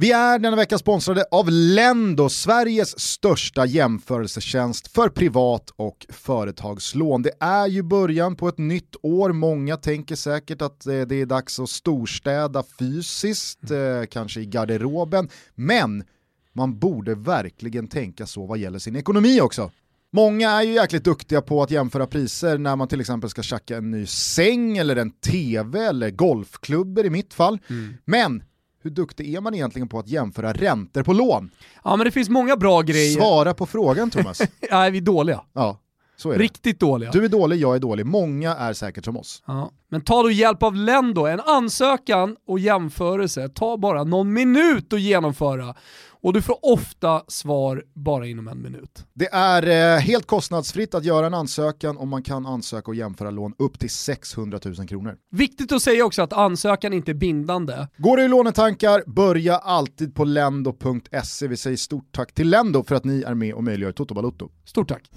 Vi är denna vecka sponsrade av Lendo, Sveriges största jämförelsetjänst för privat och företagslån. Det är ju början på ett nytt år, många tänker säkert att eh, det är dags att storstäda fysiskt, eh, kanske i garderoben, men man borde verkligen tänka så vad gäller sin ekonomi också. Många är ju jäkligt duktiga på att jämföra priser när man till exempel ska tjacka en ny säng eller en tv eller golfklubbor i mitt fall. Mm. Men hur duktig är man egentligen på att jämföra räntor på lån? Ja men det finns många bra grejer. Svara på frågan Thomas. Nej vi är dåliga. Ja. Så är Riktigt dåliga. Du är dålig, jag är dålig. Många är säkert som oss. Ja. Men ta då hjälp av Lendo. En ansökan och jämförelse tar bara någon minut att genomföra och du får ofta svar bara inom en minut. Det är eh, helt kostnadsfritt att göra en ansökan och man kan ansöka och jämföra lån upp till 600 000 kronor. Viktigt att säga också att ansökan inte är bindande. Går det i lånetankar, börja alltid på lendo.se. Vi säger stort tack till Lendo för att ni är med och möjliggör Toto Balotto. Stort tack.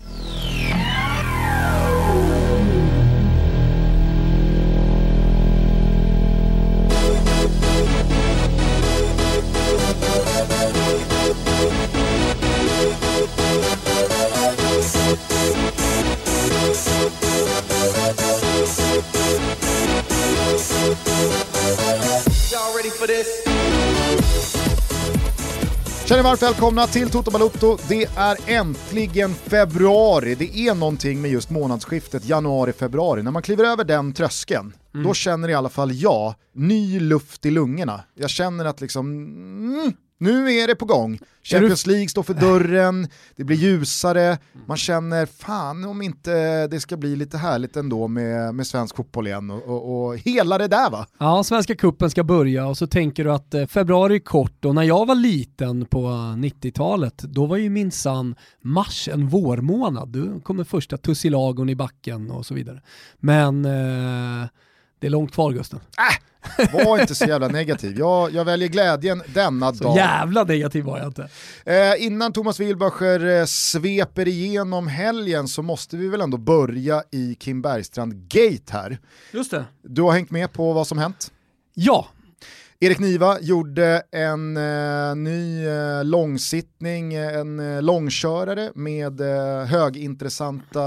Känner varmt välkomna till Toto Balotto. Det är äntligen februari. Det är någonting med just månadsskiftet januari-februari. När man kliver över den tröskeln, mm. då känner i alla fall jag ny luft i lungorna. Jag känner att liksom, mm, nu är det på gång. Champions League står för dörren, det blir ljusare, man känner fan om inte det ska bli lite härligt ändå med, med svensk fotboll igen och, och, och hela det där va? Ja, Svenska kuppen ska börja och så tänker du att eh, februari är kort och när jag var liten på 90-talet då var ju minsann mars en vårmånad. Du kommer första tussilagon i backen och så vidare. Men eh, det är långt kvar Gusten. Äh! Var inte så jävla negativ. Jag, jag väljer glädjen denna så dag. jävla negativ var jag inte. Eh, innan Thomas Wilbacher eh, sveper igenom helgen så måste vi väl ändå börja i Kim Bergstrand-gate här. Just det. Du har hängt med på vad som hänt? Ja, Erik Niva gjorde en eh, ny eh, långsittning, en eh, långkörare med eh, högintressanta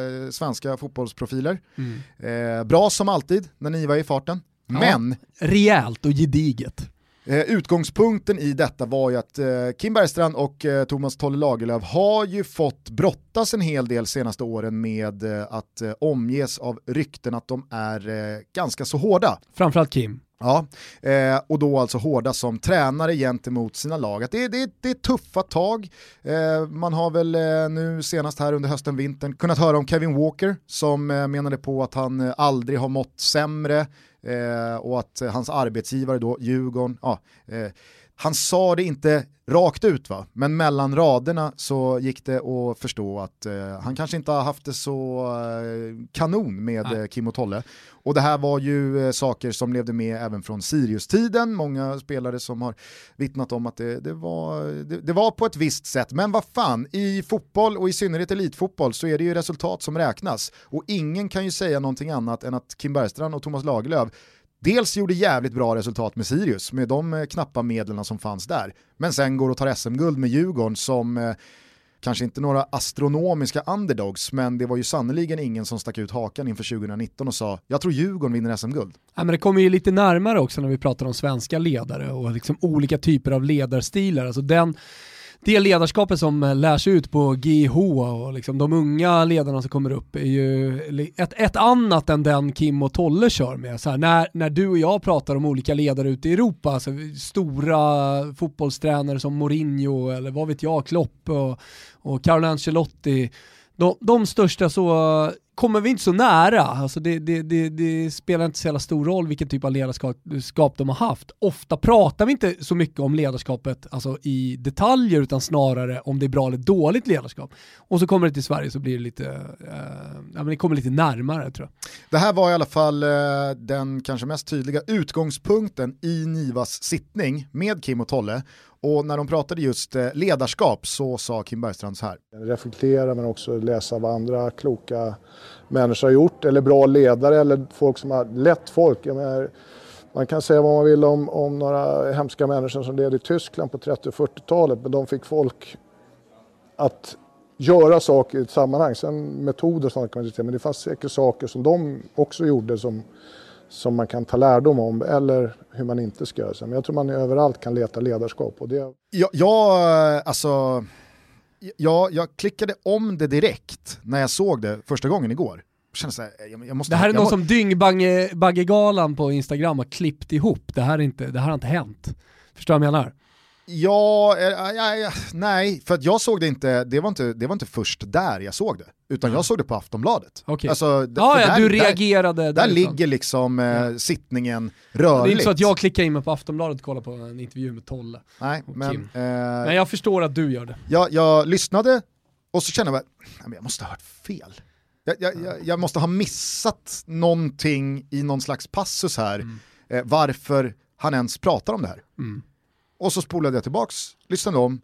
eh, svenska fotbollsprofiler. Mm. Eh, bra som alltid när Niva är i farten. Ja, Men... Rejält och gediget. Eh, utgångspunkten i detta var ju att eh, Kim Bergstrand och eh, Thomas Tolle Lagerlöf har ju fått brottas en hel del senaste åren med eh, att eh, omges av rykten att de är ganska så hårda. Framförallt Kim. Ja, eh, och då alltså hårda som tränare gentemot sina lag. Att det, det, det är tuffa tag. Eh, man har väl eh, nu senast här under hösten, vintern kunnat höra om Kevin Walker som menade på att han aldrig har mått sämre Eh, och att hans arbetsgivare då, Djurgården, ja, eh, han sa det inte rakt ut va, men mellan raderna så gick det att förstå att eh, han kanske inte har haft det så eh, kanon med eh, Kim och Tolle. Och det här var ju eh, saker som levde med även från Sirius-tiden, många spelare som har vittnat om att det, det var, det, det, var på ett visst sätt. Men vad fan, i fotboll och i synnerhet elitfotboll så är det ju resultat som räknas. Och ingen kan ju säga någonting annat än att Kim Bergstrand och Thomas Lagerlöf dels gjorde jävligt bra resultat med Sirius med de eh, knappa medlen som fanns där, men sen går och tar SM-guld med Djurgården som eh, kanske inte några astronomiska underdogs, men det var ju sannerligen ingen som stack ut hakan inför 2019 och sa jag tror Djurgården vinner SM-guld. Ja, men det kommer ju lite närmare också när vi pratar om svenska ledare och liksom olika typer av ledarstilar. Alltså den det ledarskapet som eh, lärs ut på GH och liksom de unga ledarna som kommer upp är ju ett, ett annat än den Kim och Tolle kör med. Så här, när, när du och jag pratar om olika ledare ute i Europa, alltså stora fotbollstränare som Mourinho eller vad vet jag, Klopp och, och Carlo Ancelotti, de, de största så kommer vi inte så nära. Alltså det, det, det, det, spelar inte så jävla stor roll vilken typ av ledarskap de har haft. Ofta pratar vi inte så mycket om ledarskapet alltså i detaljer utan snarare om det är bra eller dåligt ledarskap. Och så kommer det till Sverige så blir det lite, eh, ja, men det kommer lite närmare tror jag. Det här var i alla fall eh, den kanske mest tydliga utgångspunkten i Nivas sittning med Kim och Tolle. Och när de pratade just eh, ledarskap så sa Kim Bergstrand så här. Reflektera men också läsa vad andra kloka människor har gjort eller bra ledare eller folk som har lett folk. Menar, Man kan säga vad man vill om, om några hemska människor som levde i Tyskland på 30 och 40-talet men de fick folk att göra saker i ett sammanhang. Sen metoder och sånt kan man diskutera men det fanns säkert saker som de också gjorde som, som man kan ta lärdom om eller hur man inte ska göra. Men jag tror man överallt kan leta ledarskap. Och det... jag, jag, alltså, jag, jag klickade om det direkt när jag såg det första gången igår. Så här, jag, jag måste, det här är något må... som Dyngbaggegalan på Instagram har klippt ihop. Det här, är inte, det här har inte hänt. Förstår du vad jag menar? Ja, nej, för jag såg det inte det, var inte, det var inte först där jag såg det, utan jag såg det på Aftonbladet. Okay. Alltså, ah, ja, där, du reagerade Där, där ligger liksom eh, sittningen rörligt. Det är inte så att jag klickar in mig på Aftonbladet och kollar på en intervju med Tolle. Nej, men, eh, men jag förstår att du gör det. Jag, jag lyssnade och så kände jag att jag måste ha hört fel. Jag, jag, jag, måste ha missat någonting i någon slags passus här, mm. eh, varför han ens pratar om det här. Mm. Och så spolade jag tillbaks, lyssnade om,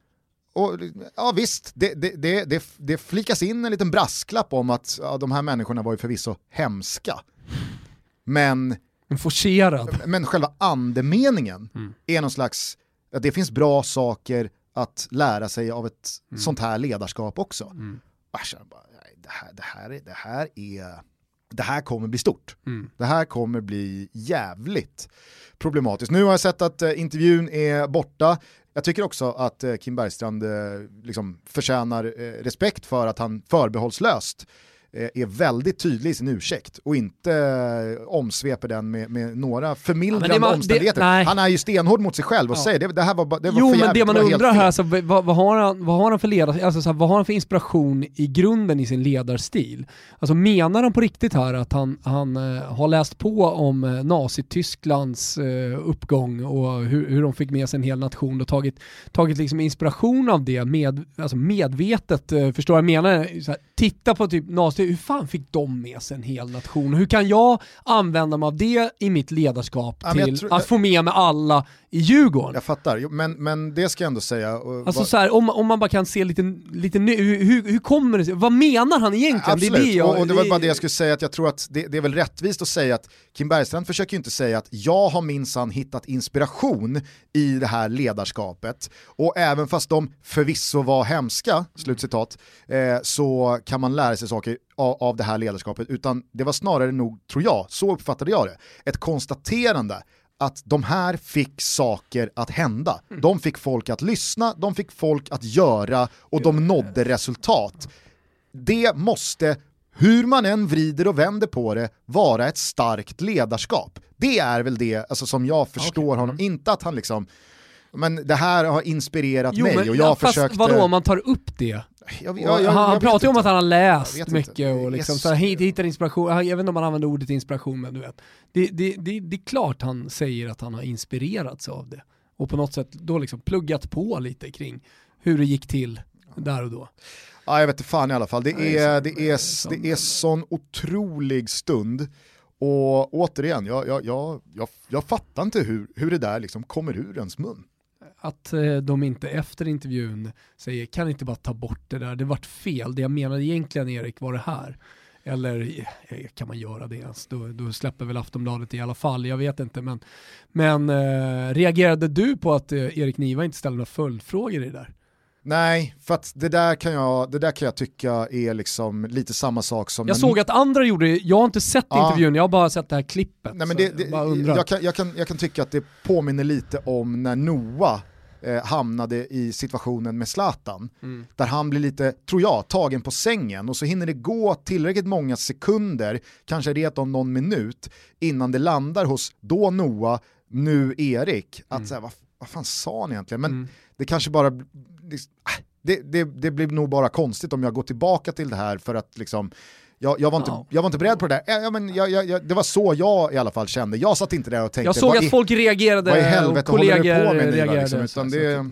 och ja visst, det, det, det, det, flikas in en liten brasklapp om att ja, de här människorna var ju förvisso hemska. Men, Forcerad. men själva andemeningen mm. är någon slags, att det finns bra saker att lära sig av ett mm. sånt här ledarskap också. Mm. Bara, det, här, det, här är, det, här är, det här kommer bli stort. Mm. Det här kommer bli jävligt problematiskt. Nu har jag sett att eh, intervjun är borta. Jag tycker också att eh, Kim Bergstrand eh, liksom förtjänar eh, respekt för att han förbehållslöst Eh, är väldigt tydlig i sin ursäkt och inte eh, omsveper den med, med några förmildrande ja, man, omständigheter. Det, han är ju stenhård mot sig själv och ja. säger det, det här var, det var Jo men det man undrar här, så, vad, vad, har han, vad har han för ledar, alltså, så här, vad har han för inspiration i grunden i sin ledarstil? Alltså menar han på riktigt här att han, han uh, har läst på om Nazitysklands uppgång och hur, hur de fick med sig en hel nation och tagit, tagit liksom inspiration av det med, alltså medvetet, uh, förstår jag menar? Så här, titta på typ nazi hur fan fick de med sig en hel nation? Hur kan jag använda mig av det i mitt ledarskap ja, till tror, att få med mig alla i Djurgården? Jag fattar, men, men det ska jag ändå säga. Alltså vad... så här, om, om man bara kan se lite, lite hur, hur, hur kommer det sig? Vad menar han egentligen? Absolut, det, det jag, och, och det var bara det jag skulle säga, att jag tror att det, det är väl rättvist att säga att Kim Bergstrand försöker ju inte säga att jag har minsann hittat inspiration i det här ledarskapet. Och även fast de förvisso var hemska, slutcitat, eh, så kan man lära sig saker av, av det här ledarskapet. Utan det var snarare nog, tror jag, så uppfattade jag det, ett konstaterande att de här fick saker att hända. Mm. De fick folk att lyssna, de fick folk att göra och de nådde resultat. Det måste hur man än vrider och vänder på det, vara ett starkt ledarskap. Det är väl det alltså, som jag förstår okay. honom, inte att han liksom men det här har inspirerat jo, mig men, och jag ja, försökte... Vadå om man tar upp det? Jag, jag, jag, han pratar ju om att han har läst mycket och liksom, yes. så hittar inspiration, jag vet inte om han använder ordet inspiration men du vet. Det, det, det, det är klart han säger att han har inspirerats av det. Och på något sätt då liksom pluggat på lite kring hur det gick till där och då. Ja, jag vet inte fan i alla fall. Det är, det är, det är sån otrolig stund. Och återigen, jag, jag, jag, jag, jag fattar inte hur, hur det där liksom kommer ur ens mun. Att eh, de inte efter intervjun säger kan inte bara ta bort det där, det vart fel. Det jag menade egentligen Erik var det här. Eller kan man göra det ens? Då, då släpper väl Aftonbladet i alla fall, jag vet inte. Men, men eh, reagerade du på att eh, Erik Niva inte ställde några följdfrågor i det där? Nej, för att det där kan jag, det där kan jag tycka är liksom lite samma sak som... Jag såg att andra gjorde det, jag har inte sett ja. intervjun, jag har bara sett det här klippet. Nej, men det, det, jag, jag, kan, jag, kan, jag kan tycka att det påminner lite om när Noah eh, hamnade i situationen med Zlatan. Mm. Där han blir lite, tror jag, tagen på sängen och så hinner det gå tillräckligt många sekunder, kanske rent om någon minut, innan det landar hos då Noah, nu Erik. Att mm. så vad, vad fan sa han egentligen? Men mm. det kanske bara det, det, det blir nog bara konstigt om jag går tillbaka till det här för att liksom jag, jag, var inte, ja. jag var inte beredd på det där. Ja, men jag, jag, det var så jag i alla fall kände. Jag satt inte där och tänkte Jag såg att folk reagerade vad i helvete och kollegor på med reagerade. Liksom, utan det...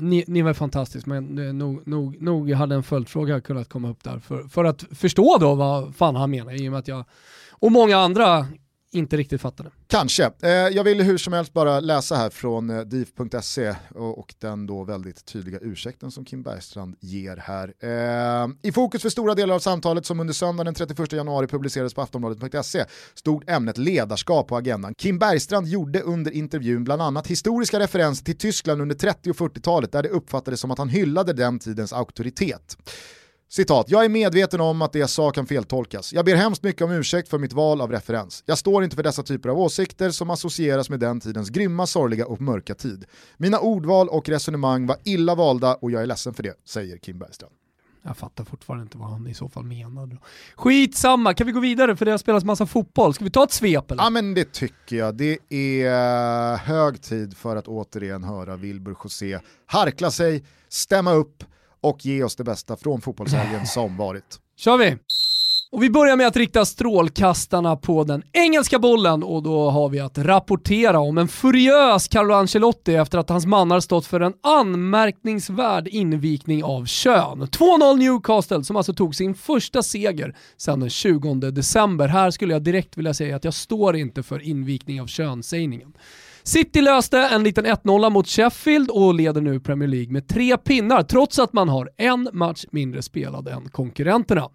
Ni, ni var fantastiskt men nog, nog, nog hade en följdfråga kunnat komma upp där för, för att förstå då vad fan han menar i och med att jag och många andra inte riktigt fattade. Kanske. Eh, jag vill hur som helst bara läsa här från eh, div.se och, och, den då väldigt tydliga ursäkten som Kim Bergstrand ger här. Eh, I fokus för stora delar av samtalet som under söndagen den 31 januari publicerades på aftonbladet.se stod ämnet ledarskap på agendan. Kim Bergstrand gjorde under intervjun bland annat historiska referenser till Tyskland under 30 och 40-talet där det uppfattades som att han hyllade den tidens auktoritet. Citat, jag är medveten om att det jag sa kan feltolkas. Jag ber hemskt mycket om ursäkt för mitt val av referens. Jag står inte för dessa typer av åsikter som associeras med den tidens grymma, sorgliga och mörka tid. Mina ordval och resonemang var illa valda och jag är ledsen för det, säger Kim Bergstrand. Jag fattar fortfarande inte vad han i så fall menade. Skitsamma, kan vi gå vidare för det har spelats massa fotboll? Ska vi ta ett svep eller? Ja men det tycker jag. Det är hög tid för att återigen höra Wilbur José harkla sig, stämma upp och ge oss det bästa från fotbollshelgen som varit. kör vi! Och vi börjar med att rikta strålkastarna på den engelska bollen och då har vi att rapportera om en furiös Carlo Ancelotti efter att hans man har stått för en anmärkningsvärd invikning av kön. 2-0 Newcastle som alltså tog sin första seger sedan den 20 december. Här skulle jag direkt vilja säga att jag står inte för invikning av könsägningen. City löste en liten 1-0 mot Sheffield och leder nu Premier League med tre pinnar trots att man har en match mindre spelad än konkurrenterna.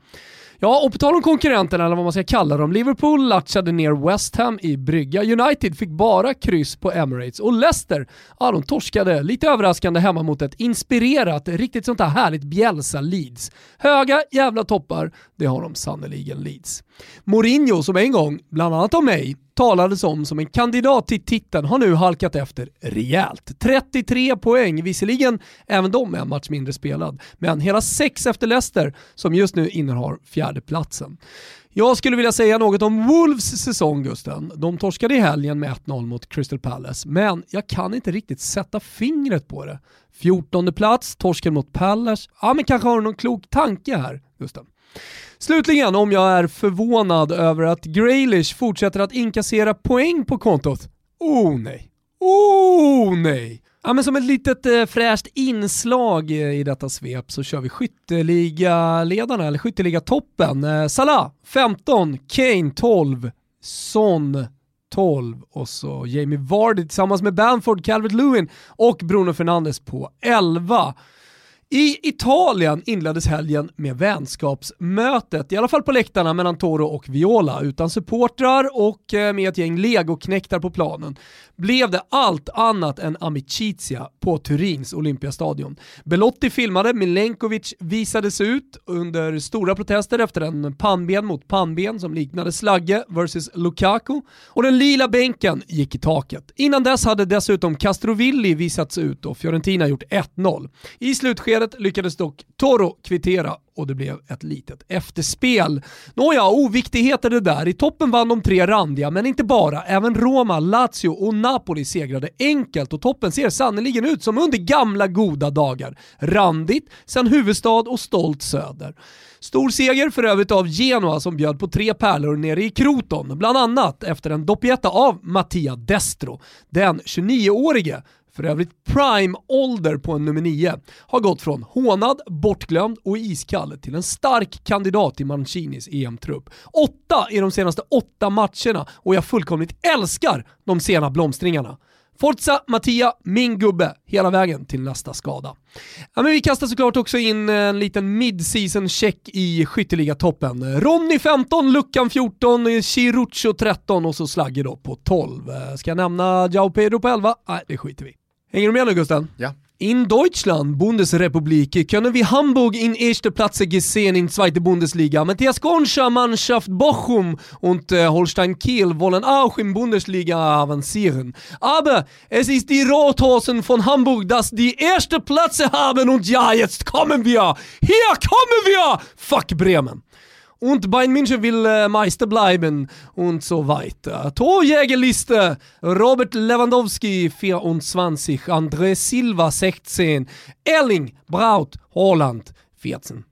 Ja, och på tal om konkurrenterna, eller vad man ska kalla dem, Liverpool latchade ner West Ham i brygga. United fick bara kryss på Emirates och Leicester, ja de torskade lite överraskande hemma mot ett inspirerat, riktigt sånt här härligt Bjälsa Leeds. Höga jävla toppar, det har de sannoliken Leeds. Mourinho, som en gång, bland annat av mig, talades om som en kandidat till titeln har nu halkat efter rejält. 33 poäng, visserligen även de en match mindre spelad, men hela sex efter Leicester som just nu innehar fjärdeplatsen. Jag skulle vilja säga något om Wolves säsong Gusten. De torskade i helgen med 1-0 mot Crystal Palace, men jag kan inte riktigt sätta fingret på det. 14 plats, torsken mot Palace. Ja, men kanske har du någon klok tanke här, Gusten. Slutligen om jag är förvånad över att Graylish fortsätter att inkassera poäng på kontot. Oh nej. Oh nej. Ja, men som ett litet eh, fräscht inslag eh, i detta svep så kör vi skytteliga-ledarna, eller skytteliga-toppen. Eh, Salah 15, Kane 12, Son 12 och så Jamie Vardy tillsammans med Bamford, Calvert Lewin och Bruno Fernandes på 11. I Italien inleddes helgen med vänskapsmötet, i alla fall på läktarna mellan Toro och Viola, utan supportrar och eh, med ett gäng legoknektar på planen blev det allt annat än amicizia på Turins Olympiastadion. Belotti filmade, Milenkovic visades ut under stora protester efter en pannben mot pannben som liknade Slagge vs Lukaku och den lila bänken gick i taket. Innan dess hade dessutom Castrovilli visats ut och Fiorentina gjort 1-0. I slutskedet lyckades dock Toro kvittera och det blev ett litet efterspel. Nåja, oviktigheter det där. I toppen vann de tre randiga, men inte bara. Även Roma, Lazio och Napoli segrade enkelt och toppen ser sannoliken ut som under gamla goda dagar. Randigt, sen huvudstad och stolt söder. Stor seger för övrigt av Genoa som bjöd på tre pärlor nere i Kroton, bland annat efter en doppietta av Mattia Destro. Den 29-årige för övrigt prime-ålder på en nummer 9, har gått från hånad, bortglömd och iskall till en stark kandidat i Mancinis EM-trupp. Åtta i de senaste åtta matcherna och jag fullkomligt älskar de sena blomstringarna. Forza Mattia, min gubbe, hela vägen till nästa skada. Ja, men vi kastar såklart också in en liten midseason-check i skytteligatoppen. Ronny 15, Luckan 14, Chiruccio 13 och så Slagge då på 12. Ska jag nämna Jao Pedro på 11? Nej, det skiter vi Hänger du med nu Gusten? Ja. In Deutschland, Bundesrepublik, können wir Hamburg in erste Plätze gesehen in zweite Bundesliga. Matthias Gornscher Mannschaft Bochum und äh, Holstein Kiel wollen auch in Bundesliga avancieren. Aber es ist die Rothosen von Hamburg, dass die erste Plätze haben und ja, jetzt kommen wir! Hier kommen wir! Fuck Bremen! Und Bayern München will äh, Meister bleiben und so weiter. Torjägerliste, Robert Lewandowski 24, André Silva 16, Erling Braut Holland 14.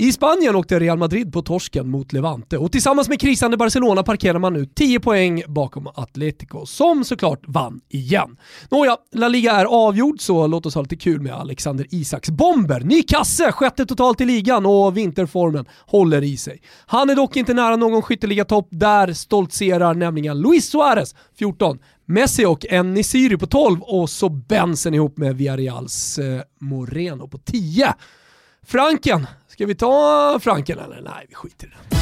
I Spanien åkte Real Madrid på torsken mot Levante och tillsammans med krisande Barcelona parkerar man nu 10 poäng bakom Atletico som såklart vann igen. Nåja, La Liga är avgjord så låt oss ha lite kul med Alexander Isaks bomber. Ny kasse, sjätte totalt i ligan och vinterformen håller i sig. Han är dock inte nära någon skytteligatopp, där stoltserar nämligen Luis Suarez, 14, Messi och Enisiri på 12 och så Benson ihop med Villarreals eh, Moreno på 10. Franken, ska vi ta Franken eller? Nej, vi skiter i det.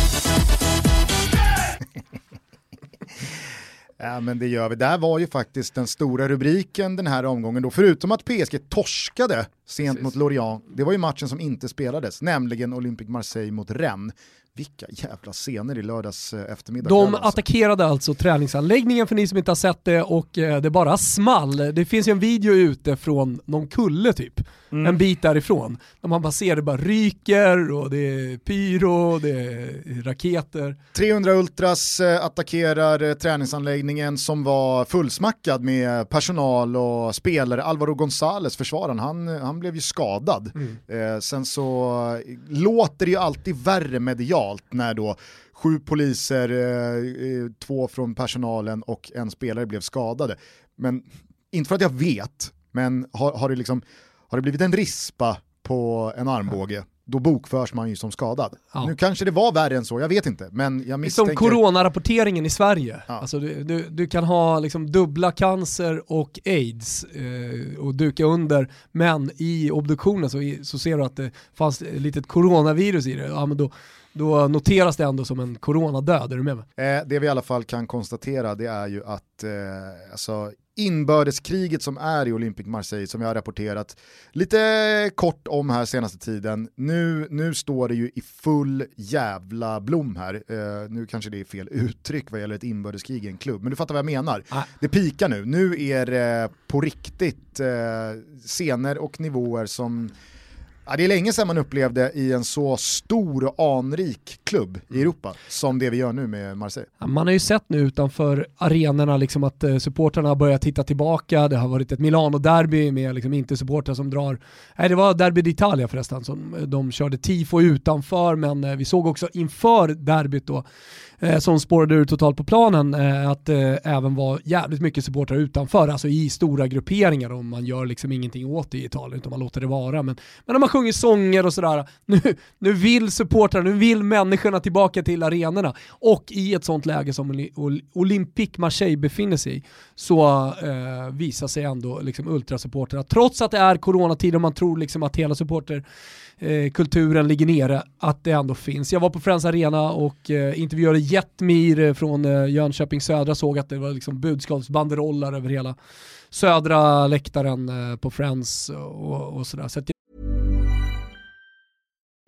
Ja men det gör vi. Det här var ju faktiskt den stora rubriken den här omgången då, förutom att PSG torskade sent Precis. mot Lorient, det var ju matchen som inte spelades, nämligen Olympique Marseille mot Rennes. Vilka jävla scener i lördags eh, eftermiddag. De alltså. attackerade alltså träningsanläggningen för ni som inte har sett det och eh, det bara small. Det finns ju en video ute från någon kulle typ, mm. en bit därifrån. Där man bara ser det bara ryker och det är pyro, det är raketer. 300 Ultras eh, attackerar träningsanläggningen som var fullsmackad med personal och spelare. Alvaro González, försvararen, han, han blev ju skadad. Mm. Eh, sen så låter det ju alltid värre medialt brutalt när då sju poliser, eh, eh, två från personalen och en spelare blev skadade. Men inte för att jag vet, men har, har, det, liksom, har det blivit en rispa på en armbåge, då bokförs man ju som skadad. Ja. Nu kanske det var värre än så, jag vet inte. Men jag misstänker... Som coronarapporteringen i Sverige. Ja. Alltså du, du, du, kan ha liksom dubbla cancer och aids eh, och duka under, men i obduktionen så, så ser du att det fanns ett litet coronavirus i det. Ja, men då, då noteras det ändå som en coronadöd, är du med mig? Eh, det vi i alla fall kan konstatera det är ju att eh, alltså, inbördeskriget som är i Olympic Marseille som jag har rapporterat lite kort om här senaste tiden. Nu, nu står det ju i full jävla blom här. Eh, nu kanske det är fel uttryck vad gäller ett inbördeskrig i en klubb, men du fattar vad jag menar. Ah. Det pikar nu. Nu är det på riktigt eh, scener och nivåer som Ja, det är länge sedan man upplevde i en så stor och anrik klubb i Europa som det vi gör nu med Marseille. Ja, man har ju sett nu utanför arenorna liksom att eh, supporterna har börjat titta tillbaka, det har varit ett Milano-derby med liksom inte supportrar som drar, nej det var Derby d'Italia förresten som eh, de körde tifo utanför men eh, vi såg också inför derbyt då eh, som spårade ur totalt på planen, eh, att eh, även var jävligt mycket supportrar utanför, alltså i stora grupperingar och man gör liksom ingenting åt det i Italien utan man låter det vara. Men, men när man sjunger sånger och sådär, nu, nu vill supportrar, nu vill människorna tillbaka till arenorna och i ett sånt läge som Olympique Marseille befinner sig i så eh, visar sig ändå liksom ultrasupportrarna, trots att det är coronatid och man tror liksom att hela supporter eh, kulturen ligger nere, att det ändå finns. Jag var på Friends Arena och eh, intervjuade Jetmir från eh, Jönköping Södra, såg att det var liksom budskapsbanderoller över hela södra läktaren eh, på Friends och, och sådär. Så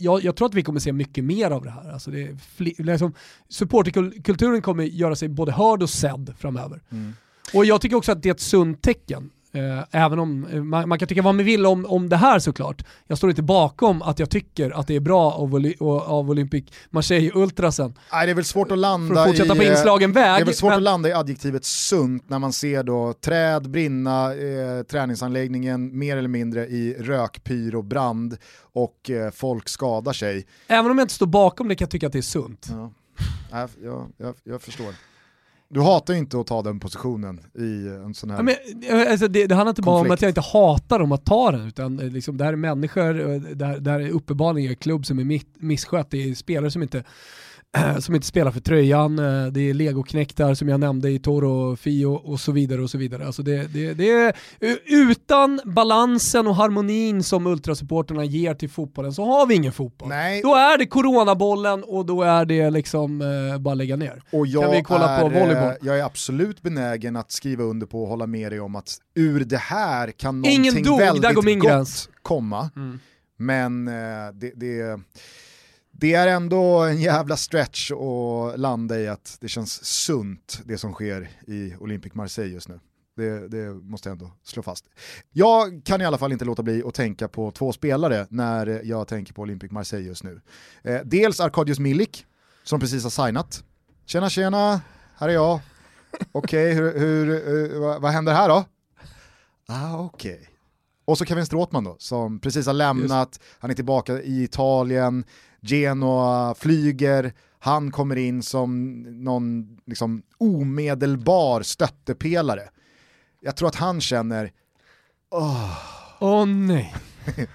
Jag, jag, tror att vi kommer se mycket mer av det här. Alltså det liksom, supporterkulturen kommer göra sig både hörd och sedd framöver. Mm. Och jag tycker också att det är ett sunt tecken. Eh, även om eh, man, man, kan tycka vad man vill om, om det här såklart. Jag står inte bakom att jag tycker att det är bra av, av Olympic Marseille-ultrasen. Nej, det är väl svårt att landa för att fortsätta i, på inslagen väg. Det är väl svårt men... att landa i adjektivet sunt när man ser då träd brinna, eh, träningsanläggningen mer eller mindre i rökpyr och brand och eh, folk skadar sig. Även om jag inte står bakom det kan jag tycka att det är sunt. Ja. Jag, jag, jag förstår. Du hatar ju inte att ta den positionen i en sån här ja, men, eh, alltså det, det handlar inte bara om att jag inte hatar dem att ta den, utan eh, liksom, det här är människor, det här, det här är uppenbarligen en klubb som är misskött, det är spelare som inte som inte spelar för tröjan, eh, det är legoknektar som jag nämnde i Toro, Fio och så vidare. och så vidare. Alltså det, det, det är, utan balansen och harmonin som ultrasupporterna ger till fotbollen så har vi ingen fotboll. Nej. Då är det coronabollen och då är det liksom eh, bara lägga ner. Och jag, kan vi kolla är, på volleyboll? eh, jag är absolut benägen att skriva under på och hålla med dig om att ur det här kan Ingen någonting dog, där väldigt går min gott gräns. komma. Mm. Men eh, det, det, det är ändå en jävla stretch att landa i att det känns sunt det som sker i Olympic Marseille just nu. Det, det, måste jag ändå slå fast. Jag kan i alla fall inte låta bli att tänka på två spelare när jag tänker på Olympic Marseille just nu. Eh, dels Arkadius Milik, som precis har signat. Tjena tjena, här är jag. Okej, hur, hur, hur, vad, vad händer här då? Ah, okej. Och så Kevin Stråtman då, som precis har lämnat, han är tillbaka i Italien, Genoa flyger, han kommer in som någon liksom, omedelbar stöttepelare. Jag tror att han känner, åh, Åh nej.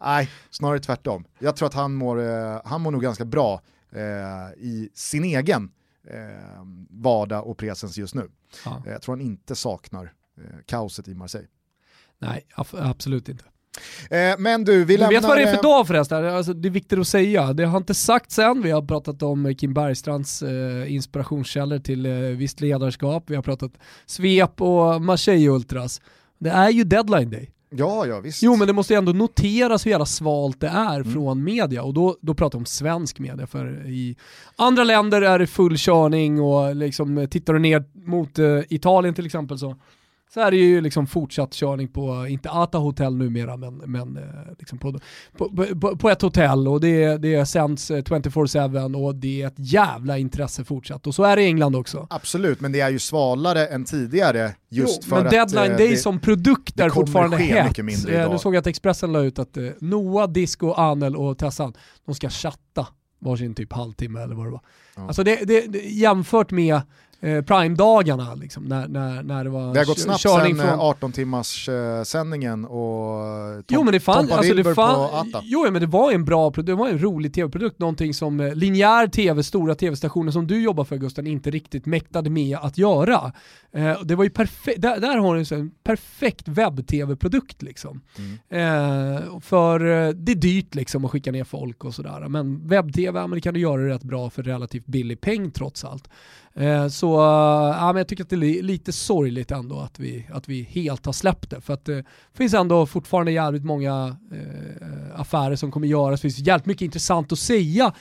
nej, snarare tvärtom. Jag tror att han mår, eh, han mår nog ganska bra eh, i sin egen eh, vardag och presens just nu. Ja. Eh, Jag tror han inte saknar eh, kaoset i Marseille. Nej, ab- absolut inte. Eh, men du, vi Du lämnar... vet vad det är för eh, dag förresten? Alltså, det är viktigt att säga. Det har inte sagts än. Vi har pratat om Kim Bergstrands eh, inspirationskällor till eh, visst ledarskap. Vi har pratat svep och Marseille Ultras. Det är ju deadline day. Ja, ja visst. Jo men det måste ändå noteras hur jävla svalt det är Mm. från media och då, då pratar vi om svensk media för i andra länder är det full körning och liksom tittar du ner mot eh, Italien till exempel så, så är det ju liksom fortsatt körning på, inte Ata hotell numera men, men eh, liksom på, på, på, ett hotell och det, det sänds eh, 24-7 och det är ett jävla intresse fortsatt och så är det i England också. Absolut, men det är ju svalare än tidigare just Jo, för men att... deadline eh, day det- som produkt är fortfarande hett. Eh. Nu såg jag att Expressen la ut att eh, Noah, Disco, Anel och Tessan, de ska chatta varsin typ halvtimme eller vad det var. Ja. Alltså det, det, det, jämfört med eh, Prime-dagarna liksom, när, när, när det var Det har gått snabbt sen från... 18 timmars eh, sändningen och eh, Tom, Jo men det fann, Tompa alltså det fann, på Atta. jo men det var en bra produkt, det var en rolig tv-produkt, någonting som eh, linjär tv, stora tv-stationer som du jobbar för Gusten, inte riktigt mäktade med att göra. Eh, det var ju perfekt, där, där har du en perfekt webb-tv-produkt liksom. Eh, för eh, det är dyrt liksom att skicka ner folk och sådär, men webb-tv, ja, men det kan du göra rätt bra för relativt billig peng trots allt. Eh, så eh, ja, men jag tycker att det är lite sorgligt ändå att vi, att vi helt har släppt det. För att eh, det finns ändå fortfarande jävligt många eh, affärer som kommer göras. Det finns jävligt mycket intressant att säga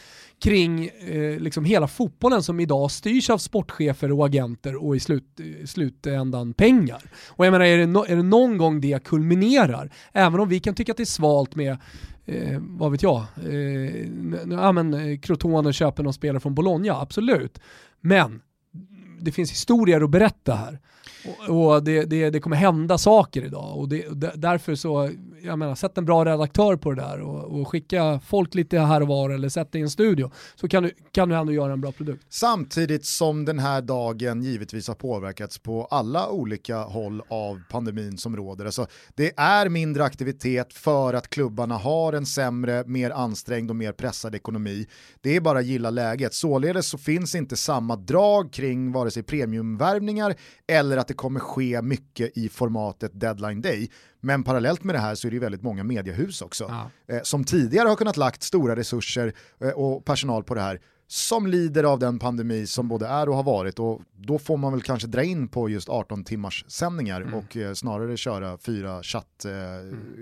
kring eh, liksom hela fotbollen som idag styrs av sportchefer och agenter och i slut, i slutändan pengar. Och jag menar, är det, no, är det någon gång det kulminerar, även om vi kan tycka att det är svalt med eh, vad vet jag, eh, ja, men, eh, Crotone köper någon spelare från Bologna, absolut. Men det finns historier att berätta här. Och, och det, det, det kommer hända saker idag och det, därför så, jag menar, sätt en bra redaktör på det där och, och skicka folk lite här och var eller sätt dig i en studio så kan du, kan du ändå göra en bra produkt. Samtidigt som den här dagen givetvis har påverkats på alla olika håll av pandemin som råder. Alltså, det är mindre aktivitet för att klubbarna har en sämre, mer ansträngd och mer pressad ekonomi. Det är bara att gilla läget. Således så finns inte samma drag kring vare sig premiumvärvningar eller att det kommer ske mycket i formatet deadline day. Men parallellt med det här så är det väldigt många mediehus också Ja. eh, som tidigare har kunnat lagt stora resurser eh, och personal på det här som lider av den pandemi som både är och har varit och då får man väl kanske dra in på just 18 timmars sändningar Mm. och eh, snarare köra fyra chatt eh,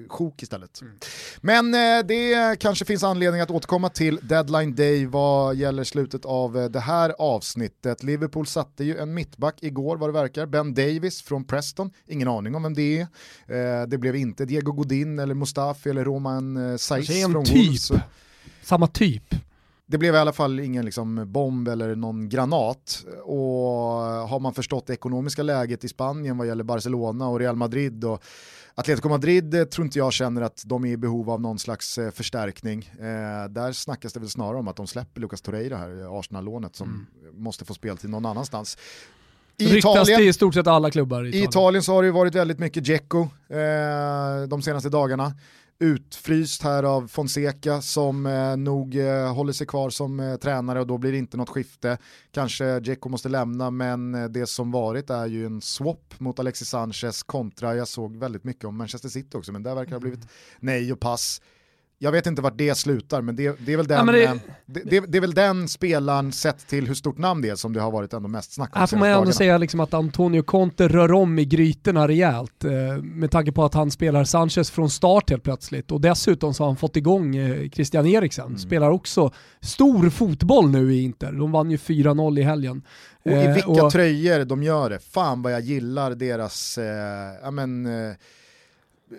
sjok istället. Mm. Men eh, det kanske finns anledning att återkomma till deadline day vad gäller slutet av eh, det här avsnittet. Liverpool satte ju en mittback igår vad det verkar, Ben Davis från Preston, ingen aning om vem det är. Eh, det blev inte Diego Godin eller Mustafi eller Roman eh, Saiz en från typ. Wolves. Samma typ. Det blev i alla fall ingen liksom, bomb eller någon granat. Och har man förstått det ekonomiska läget i Spanien vad gäller Barcelona och Real Madrid och Atletico Madrid eh, tror inte jag känner att de är i behov av någon slags eh, förstärkning. Eh, där snackas det väl snarare om att de släpper Lucas Torreira här, eh, Arsenal-lånet som måste få speltid någon annanstans. I Ryktas Italien, till i stort sett alla klubbar i i Italien. Italien så har det ju varit väldigt mycket Dzeko eh, de senaste dagarna. Utfryst här av Fonseca som eh, nog eh, håller sig kvar som eh, tränare och då blir det inte något skifte. Kanske Dzeko måste lämna men eh, det som varit är ju en swap mot Alexis Sanchez kontra, jag såg väldigt mycket om Manchester City också men där verkar det ha blivit nej och pass jag vet inte vart det slutar, men det, det är väl den, ja, det, eh, det, det, det, är väl den spelaren sett till hur stort namn det är som det har varit ändå mest snack om Här får man ändå säga liksom att Antonio Conte rör om i grytorna rejält eh, med tanke på att han spelar Sanchez från start helt plötsligt och dessutom så har han fått igång eh, Christian Eriksen, mm. spelar också stor fotboll nu i Inter. De vann ju 4-0 i helgen. Och i vilka och, tröjor de gör det, fan vad jag gillar deras, eh, ja men, eh,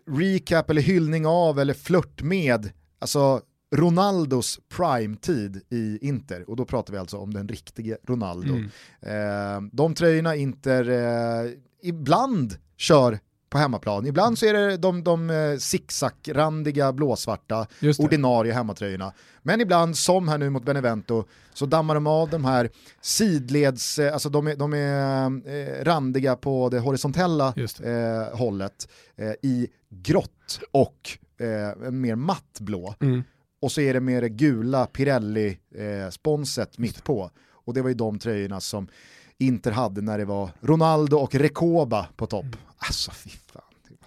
recap eller hyllning av eller flört med alltså Ronaldos prime-tid i Inter, och då pratar vi alltså om den riktige Ronaldo. Mm. Eh, de tröjorna Inter eh, ibland kör på hemmaplan, ibland så är det de, de eh, zigzag-randiga blåsvarta ordinarie hemmatröjorna. Men ibland, som här nu mot Benevento, så dammar de av de här sidleds, eh, alltså de är, de är eh, randiga på det horisontella det. Eh, hållet eh, i grått och eh, mer matt blå. Mm. Och så är det med det gula Pirelli-sponset mitt på. Och det var ju de tröjorna som Inter hade när det var Ronaldo och Recoba på topp. Mm. Alltså fy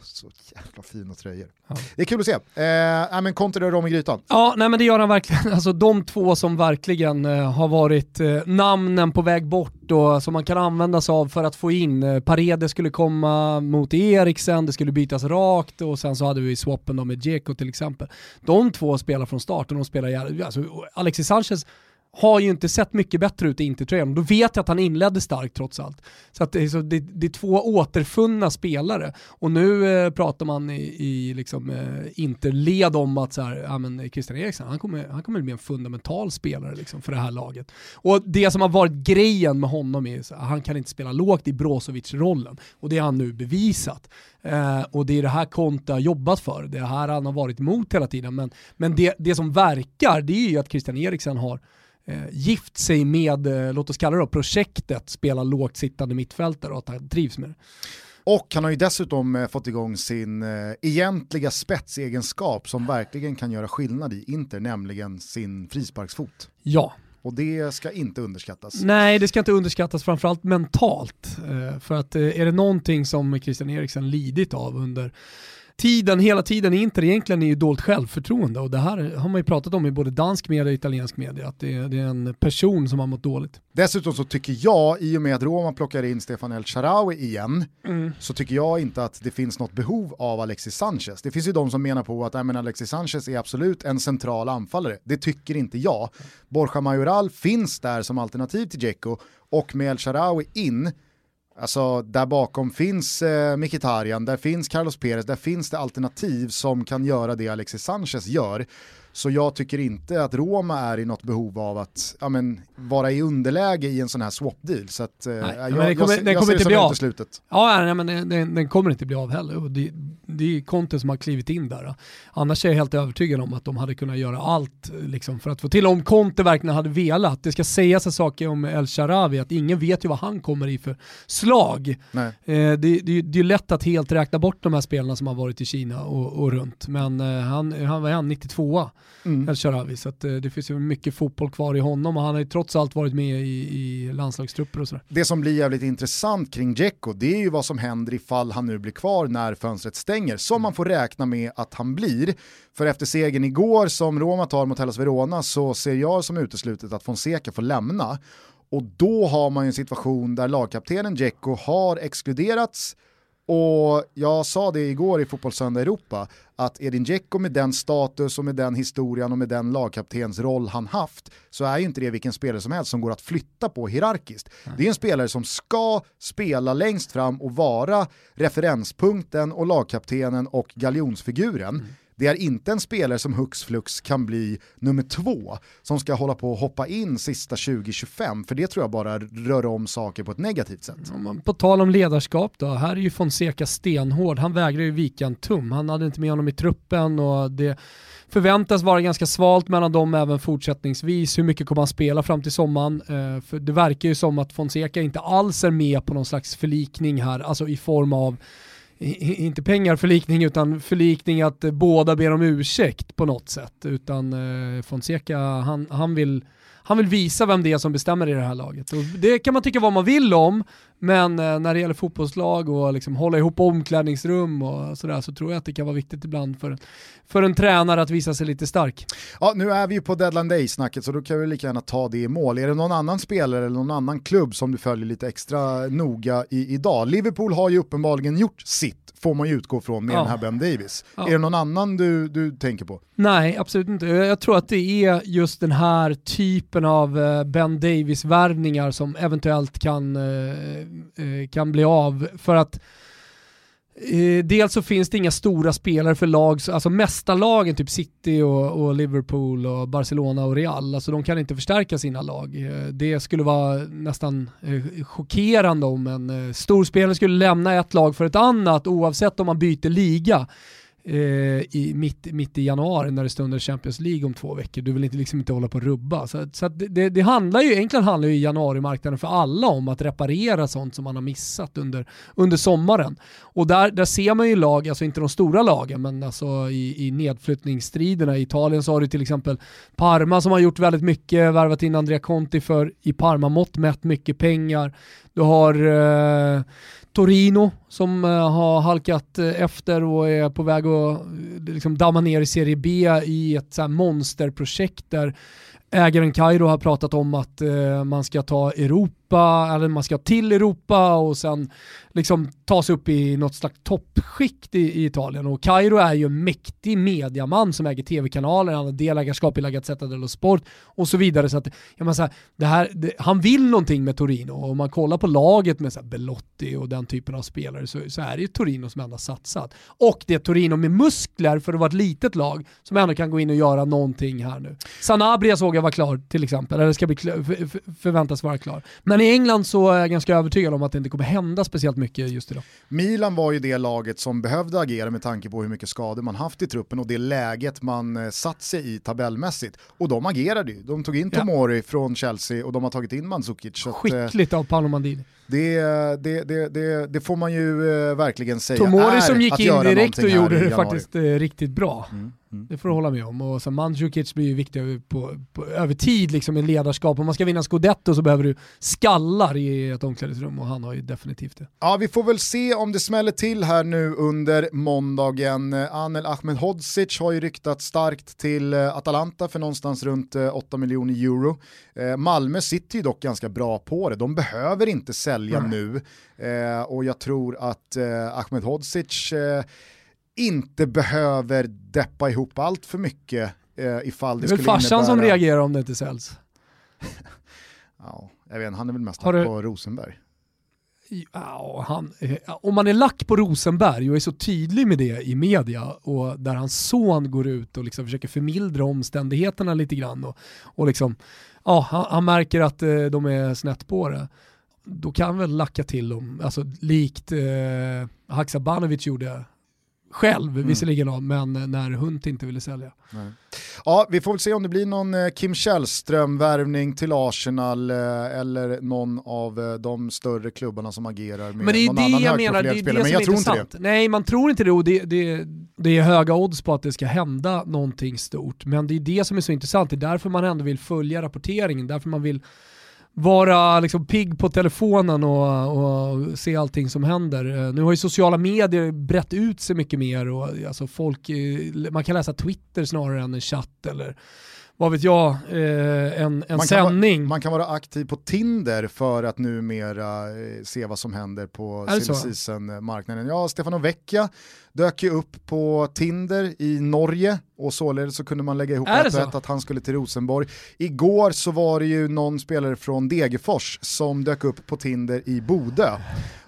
så jävla fina tröjor. Ja. Det är kul att se. Eh, men Conte rör om i grytan. Ja, nej men det gör han verkligen. Alltså de två som verkligen eh, har varit eh, namnen på väg bort och som man kan använda sig av för att få in. Eh, Paredes skulle komma mot Eriksen, det skulle bytas rakt och sen så hade vi swappen med Dzeko till exempel. De två spelar från start och de spelar, alltså Alexis Sanchez har ju inte sett mycket bättre ut i Intertröjan. Då vet jag att han inledde starkt trots allt. Så att det, är, så det, det är två återfunna spelare. Och nu eh, pratar man i, i liksom, eh, Interled om att så här, ja, men Christian Eriksen, han kommer, han kommer bli en fundamental spelare liksom, för det här laget. Och det som har varit grejen med honom är att han kan inte spela lågt i Brozovic-rollen. Och det har han nu bevisat. Eh, och det är det här Conte har jobbat för, det är här han har varit emot hela tiden. Men, men det, det som verkar, det är ju att Christian Eriksen har gift sig med, eh, låt oss kalla det då, projektet spela lågt sittande mittfältare och att han trivs med det. Och han har ju dessutom eh, fått igång sin eh, egentliga spetsegenskap som verkligen kan göra skillnad i Inter, nämligen sin frisparksfot. Ja. Och det ska inte underskattas. Nej, det ska inte underskattas, framförallt mentalt. Eh, för att eh, är det någonting som Christian Eriksen lidit av under tiden, hela tiden Inter egentligen är ju dolt självförtroende och det här har man ju pratat om i både dansk media och italiensk media, att det är, det är en person som har mått dåligt. Dessutom så tycker jag, i och med att Roma plockar in Stefan El Sharawi igen, mm. så tycker jag inte att det finns något behov av Alexis Sanchez. Det finns ju de som menar på att äh, Alexis Sanchez är absolut en central anfallare. Det tycker inte jag. Borja Majoral finns där som alternativ till Dzeko och med El Sharawi in Alltså där bakom finns eh, Mkhitaryan, där finns Carlos Perez, där finns det alternativ som kan göra det Alexis Sanchez gör. Så jag tycker inte att Roma är i något behov av att ja, men, vara i underläge i en sån här swap-deal. Så att, eh, nej, jag, den kommer, jag, den kommer inte bli av. Slutet. Ja, nej, men den, den, kommer inte bli av heller. Det, det är Conte som har klivit in där. Annars är jag helt övertygad om att de hade kunnat göra allt liksom, för att få till, om Conte verkligen hade velat. Det ska sägas en sak om El Sharawi, att ingen vet ju vad han kommer i för slag. Eh, det, det, det är lätt att helt räkna bort de här spelarna som har varit i Kina och, och runt, men eh, han, han var han 92 mm. El Sharawi. Så att, eh, det finns ju mycket fotboll kvar i honom och han har ju trots allt varit med i, i landslagstrupper och sådär. Det som blir jävligt intressant kring Dzeko, det är ju vad som händer ifall han nu blir kvar när fönstret stänger, som man får räkna med att han blir. För efter segern igår som Roma tar mot Hellas Verona så ser jag som uteslutet att Fonseca får lämna. Och då har man ju en situation där lagkaptenen Dzeko har exkluderats och jag sa det igår i Fotbollssöndag Europa, att Edin Dzeko med den status och med den historien och med den lagkaptensroll han haft, så är ju inte det vilken spelare som helst som går att flytta på hierarkiskt. Mm. Det är en spelare som ska spela längst fram och vara referenspunkten och lagkaptenen och galjonsfiguren. Det är inte en spelare som hux flux kan bli nummer två som ska hålla på och hoppa in sista 2025 för det tror jag bara rör om saker på ett negativt sätt. På tal om ledarskap då, här är ju Fonseca stenhård. Han vägrar ju vika en tum. Han hade inte med honom i truppen och det förväntas vara ganska svalt mellan dem även fortsättningsvis. Hur mycket kommer han spela fram till sommaren? Eh, för det verkar ju som att Fonseca inte alls är med på någon slags förlikning här, alltså i form av inte pengar förlikning utan förlikning att eh, båda ber om ursäkt på något sätt. Utan eh, Fonseca, han, han, vill, han vill visa vem det är som bestämmer i det här laget. Och det kan man tycka vad man vill om, men eh, när det gäller fotbollslag och liksom hålla ihop omklädningsrum och sådär så tror jag att det kan vara viktigt ibland för, för en tränare att visa sig lite stark. Ja, nu är vi ju på deadline day-snacket så då kan vi lika gärna ta det i mål. Är det någon annan spelare eller någon annan klubb som du följer lite extra noga i idag? Liverpool har ju uppenbarligen gjort sitt, får man ju utgå från med Ja. den här Ben Davis. Ja. Är det någon annan du, du tänker på? Nej, absolut inte. Jag tror att det är just den här typen av eh, Ben Davis-värvningar som eventuellt kan, eh, Eh, kan bli av. För att eh, dels så finns det inga stora spelare för lag, alltså mästarlagen, typ City och, och Liverpool och Barcelona och Real, alltså de kan inte förstärka sina lag. Eh, Det skulle vara nästan eh, chockerande om en eh, skulle lämna ett lag för ett annat oavsett om man byter liga Eh, i, mitt, mitt i januari när det stundar Champions League om två veckor. Du vill inte, liksom inte hålla på och rubba. Så, så att det- det, det handlar ju, egentligen handlar ju januarimarknaden för alla om att reparera sånt som man har missat under, under sommaren. Och där, där ser man ju lag, alltså inte de stora lagen, men alltså i, i nedflyttningsstriderna. I Italien så har du till exempel Parma som har gjort väldigt mycket, värvat in Andrea Conti för i Parma-mått mätt mycket pengar. Du har eh, Torino som eh, har halkat eh, efter och är på väg att eh, liksom damma ner i Serie B i ett så här monsterprojekt där ägaren Kairo har pratat om att man ska ta Europa, eller man ska till Europa och sen liksom ta sig upp i något slags toppskikt i, i Italien. Och Kairo är ju en mäktig mediaman som äger tv-kanaler, han har delägarskap i La Gazzetta dello Sport och så vidare. Så att, jag menar så här, det här, det, han vill någonting med Torino och om man kollar på laget med så här Belotti och den typen av spelare så, så är det ju Torino som ändå satsat. Och det är Torino med muskler för att vara ett litet lag som ändå kan gå in och göra någonting här nu. Sanabria såg jag var klar till exempel, eller ska bli klar, för, för, förväntas vara klar. Men i England så är jag ganska övertygad om att det inte kommer hända speciellt mycket just idag. Milan var ju det laget som behövde agera med tanke på hur mycket skador man haft i truppen och det läget man eh, satt sig i tabellmässigt. Och de agerade ju. De tog in Ja. Tomori från Chelsea och de har tagit in Mandzukic. Att, eh, Skickligt av Paolo Maldini. Det, det, det, det, får man ju eh, verkligen säga Tomori som gick in direkt och gjorde det faktiskt eh, riktigt bra. Mm, mm. Det får du hålla med om. Och sen Mandzukic blir ju viktig på, på, över tid liksom i ledarskap. Om man ska vinna scudetto så behöver du skallar i ett omklädningsrum och han har ju definitivt det. Ja, vi får väl se om det smäller till här nu under måndagen. Eh, Anel Ahmedhodzic har ju ryktat starkt till Atalanta för någonstans runt eh, 8 miljoner euro. Malmö sitter ju dock ganska bra på det. De behöver inte sälja nu eh, och jag tror att eh, Ahmedhodzic eh, inte behöver deppa ihop allt för mycket eh, ifall det, Det är väl skulle farsan innebära... som reagerar om det inte säljs. Ja, jag vet, han är väl mest du- på Rosenberg. Ja, han, om man är lack på Rosenberg och är så tydlig med det i media och där hans son går ut och liksom försöker förmildra omständigheterna lite grann och, och liksom, ja, han, han märker att eh, de är snett på det. Då kan väl lacka till dem, alltså likt eh, Haksabanovic gjorde själv visserligen, då, men när Hunt inte ville sälja. Ja, vi får väl se om det blir någon eh, Kim Källström-värvning till Arsenal eh, eller någon av eh, de större klubbarna som agerar med Men det är någon det annan jag menar, det är det Men jag tror inte intressant. det. Nej, man tror inte det och det, det, det är höga odds på att det ska hända någonting stort. Men det är det som är så intressant, det är därför man ändå vill följa rapporteringen, därför man vill vara liksom pigg på telefonen och, och se allting som händer. Eh, nu har ju sociala medier brett ut sig mycket mer och alltså folk, eh, man kan läsa Twitter snarare än en chatt eller vad vet jag, eh, en, en Man kan, sändning. man kan vara aktiv på Tinder för att numera eh, se vad som händer på Är det så? silly season-marknaden. Ja, Stefano Vecchia dök ju upp på Tinder i Norge och således så kunde man lägga ihop och ett att han skulle till Rosenborg. Igår så var det ju någon spelare från Degerfors som dök upp på Tinder i Bodö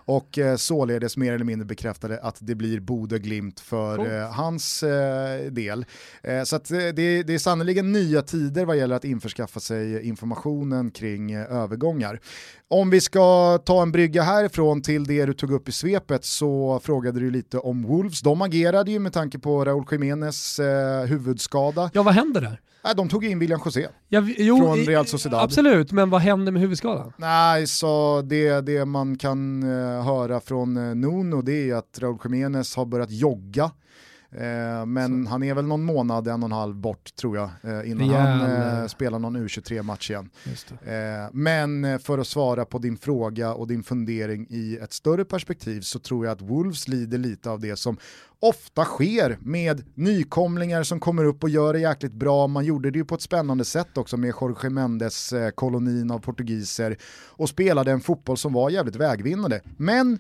och eh, således mer eller mindre bekräftade att det blir Bodö Glimt för eh, hans eh, del. Eh, så att, det, det är sannoliken nya tider vad gäller att införskaffa sig informationen kring övergångar. Om vi ska ta en brygga härifrån till det du tog upp i svepet så frågade du lite om Wolves. De agerade ju med tanke på Raúl Jiménez huvudskada. Ja, vad händer där? Nej, de tog in William José Ja, vi- jo, från Real Sociedad. Absolut, men vad händer med huvudskadan? Nej, så det, det man kan eh, höra från eh, Nuno det är att Raúl Jiménez har börjat jogga. Eh, men han är väl någon månad, en och en halv bort tror jag, eh, innan han Rejäl, eh, spelar någon U23-match igen. Men för att svara på din fråga och din fundering i ett större perspektiv så tror jag att Wolves lider lite av det som ofta sker med nykomlingar som kommer upp och gör det jäkligt bra. Man gjorde det ju på ett spännande sätt också med Jorge Mendes kolonin av portugiser och spelade en fotboll som var jävligt vägvinnande. Men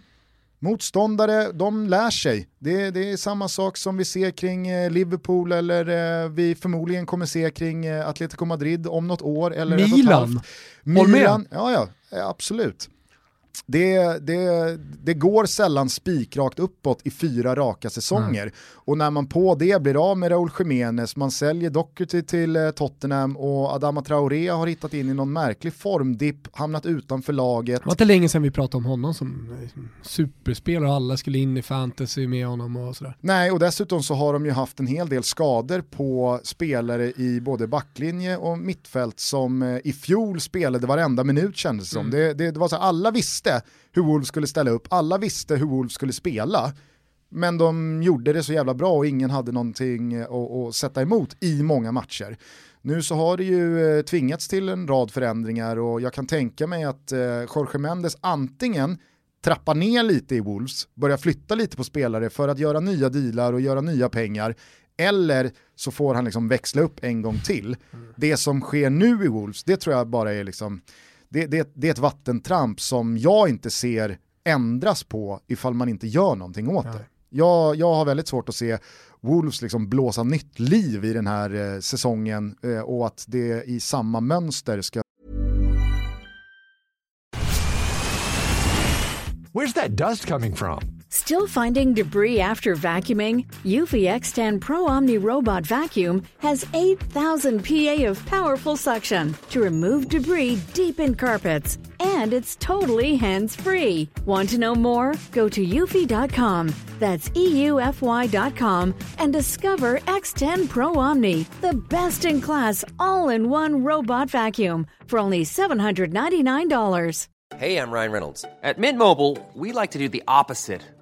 Motståndare, de lär sig. Det, det är samma sak som vi ser kring eh, Liverpool eller eh, vi förmodligen kommer se kring eh, Atletico Madrid om något år. Eller Milan. Milan, ja, ja absolut. Det, det, det går sällan spikrakt uppåt i fyra raka säsonger. Och när man på det blir av med Raúl Jiménez, man säljer Doherty till eh, Tottenham och Adama Traoré har hittat in i någon märklig formdipp, hamnat utanför laget. Det var inte länge sedan vi pratade om honom som eh, superspelare och alla skulle in i fantasy med honom och sådär. Nej, och dessutom så har de ju haft en hel del skador på spelare i både backlinje och mittfält som eh, i fjol spelade varenda minut kändes det som. Det, det, det var så här, alla visste hur Wolves skulle ställa upp, alla visste hur Wolves skulle spela. Men de gjorde det så jävla bra och ingen hade någonting att, att sätta emot i många matcher. Nu så har det ju eh, tvingats till en rad förändringar och jag kan tänka mig att eh, Jorge Mendes antingen trappar ner lite i Wolves, börjar flytta lite på spelare för att göra nya dealar och göra nya pengar. Eller så får han liksom växla upp en gång till. Det som sker nu i Wolves, det tror jag bara är liksom, det, det, det är ett vattentramp som jag inte ser ändras på ifall man inte gör någonting åt det. Jag, jag har väldigt svårt att se Wolves liksom blåsa nytt liv i den här eh, säsongen eh, och att det i samma mönster ska Where's that dust coming from? Still finding debris after vacuuming? Eufy X10 Pro Omni Robot Vacuum has 8,000 PA of powerful suction to remove debris deep in carpets. And it's totally hands free. Want to know more? Go to eufy.com. That's EUFY.com and discover X10 Pro Omni, the best in class all in one robot vacuum for only $799. Hey, I'm Ryan Reynolds. At Mint Mobile, we like to do the opposite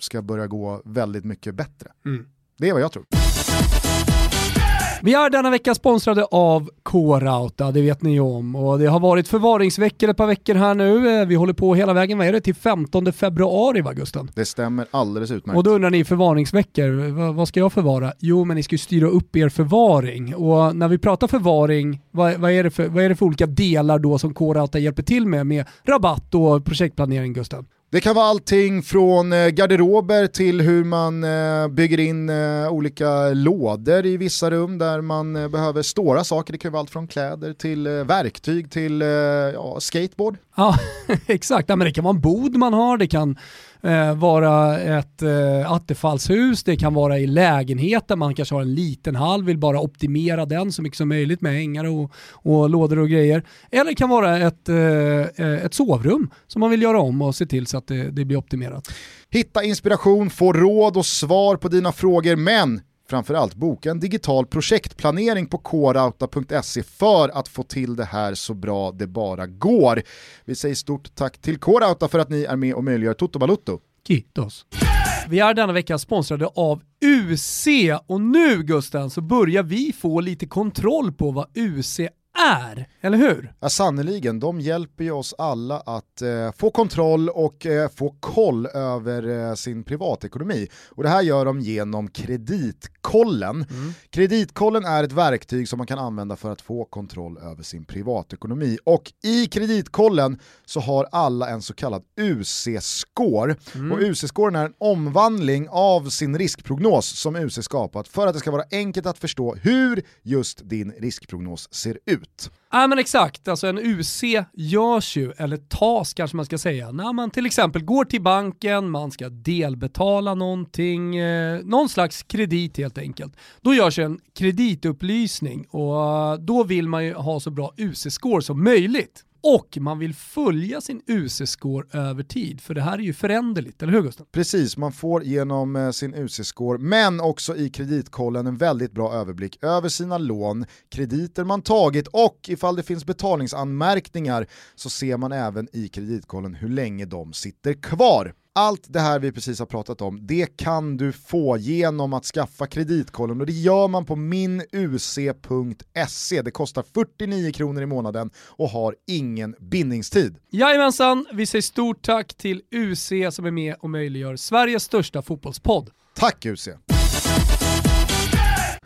ska börja gå väldigt mycket bättre. Mm. Det är vad jag tror. Vi är denna vecka sponsrade av K-Rauta, det vet ni ju om. Och det har varit förvaringsveckor ett par veckor här nu. Eh, Vi håller på hela vägen, vad är det, till 15 februari va Gusten? Det stämmer alldeles utmärkt. Och då undrar ni förvaringsveckor, vad, vad ska jag förvara? Jo men ni ska ju styra upp er förvaring. Och när vi pratar förvaring, vad, vad, är, det för, vad är det för olika delar då som K-Rauta hjälper till med, med rabatt och projektplanering Gusten? Det kan vara allting från eh, garderober till hur man eh, bygger in eh, olika lådor i vissa rum där man behöver stora saker. Det kan vara allt från kläder till verktyg till ja, skateboard. Ja, exakt. Ja, men det kan vara en bod man har, det kan eh, vara ett eh, attefallshus, det kan vara i lägenheten, man kanske har en liten hall, vill bara optimera den så mycket som möjligt med ängar och, och lådor och grejer. Eller det kan vara ett, eh, eh, ett sovrum som man vill göra om och se till så att det, det blir optimerat. Hitta inspiration, få råd och svar på dina frågor, men framförallt boka en digital projektplanering på korauta.se för att få till det här så bra det bara går. Vi säger stort tack till Korauta för att ni är med och möjliggör Toto Balutto. Kitos. Vi är denna vecka sponsrade av UC och nu Gusten så börjar vi få lite kontroll på vad UC är, eller hur? Ja, sannoliken, de hjälper ju oss alla att eh, få kontroll och eh, få koll över eh, sin privatekonomi. Och det här gör de genom Kreditkollen. Kreditkollen är ett verktyg som man kan använda för att få kontroll över sin privatekonomi. Och i Kreditkollen så har alla en så kallad UC-score. Och UC-scoren är en omvandling av sin riskprognos som UC skapat för att det ska vara enkelt att förstå hur just din riskprognos ser ut ut. Ja men exakt, alltså en UC görs ju, eller tas kanske man ska säga, när man till exempel går till banken, man ska delbetala någonting, eh, någon slags kredit helt enkelt. Då görs en kreditupplysning och då vill man ju ha så bra UC-score som möjligt. Och man vill följa sin UC-score över tid, för det här är ju föränderligt, eller hur Gustav? Precis, man får genom eh, sin UC-score, men också i kreditkollen en väldigt bra överblick över sina lån, krediter man tagit och ifall det finns betalningsanmärkningar så ser man även i kreditkollen hur länge de sitter kvar. Allt det här vi precis har pratat om, det kan du få genom att skaffa kreditkollen och det gör man på minuc.se. Det kostar 49 kronor i månaden och har ingen bindningstid. Jajamensan, vi säger stort tack till UC som är med och möjliggör Sveriges största fotbollspodd. Tack UC!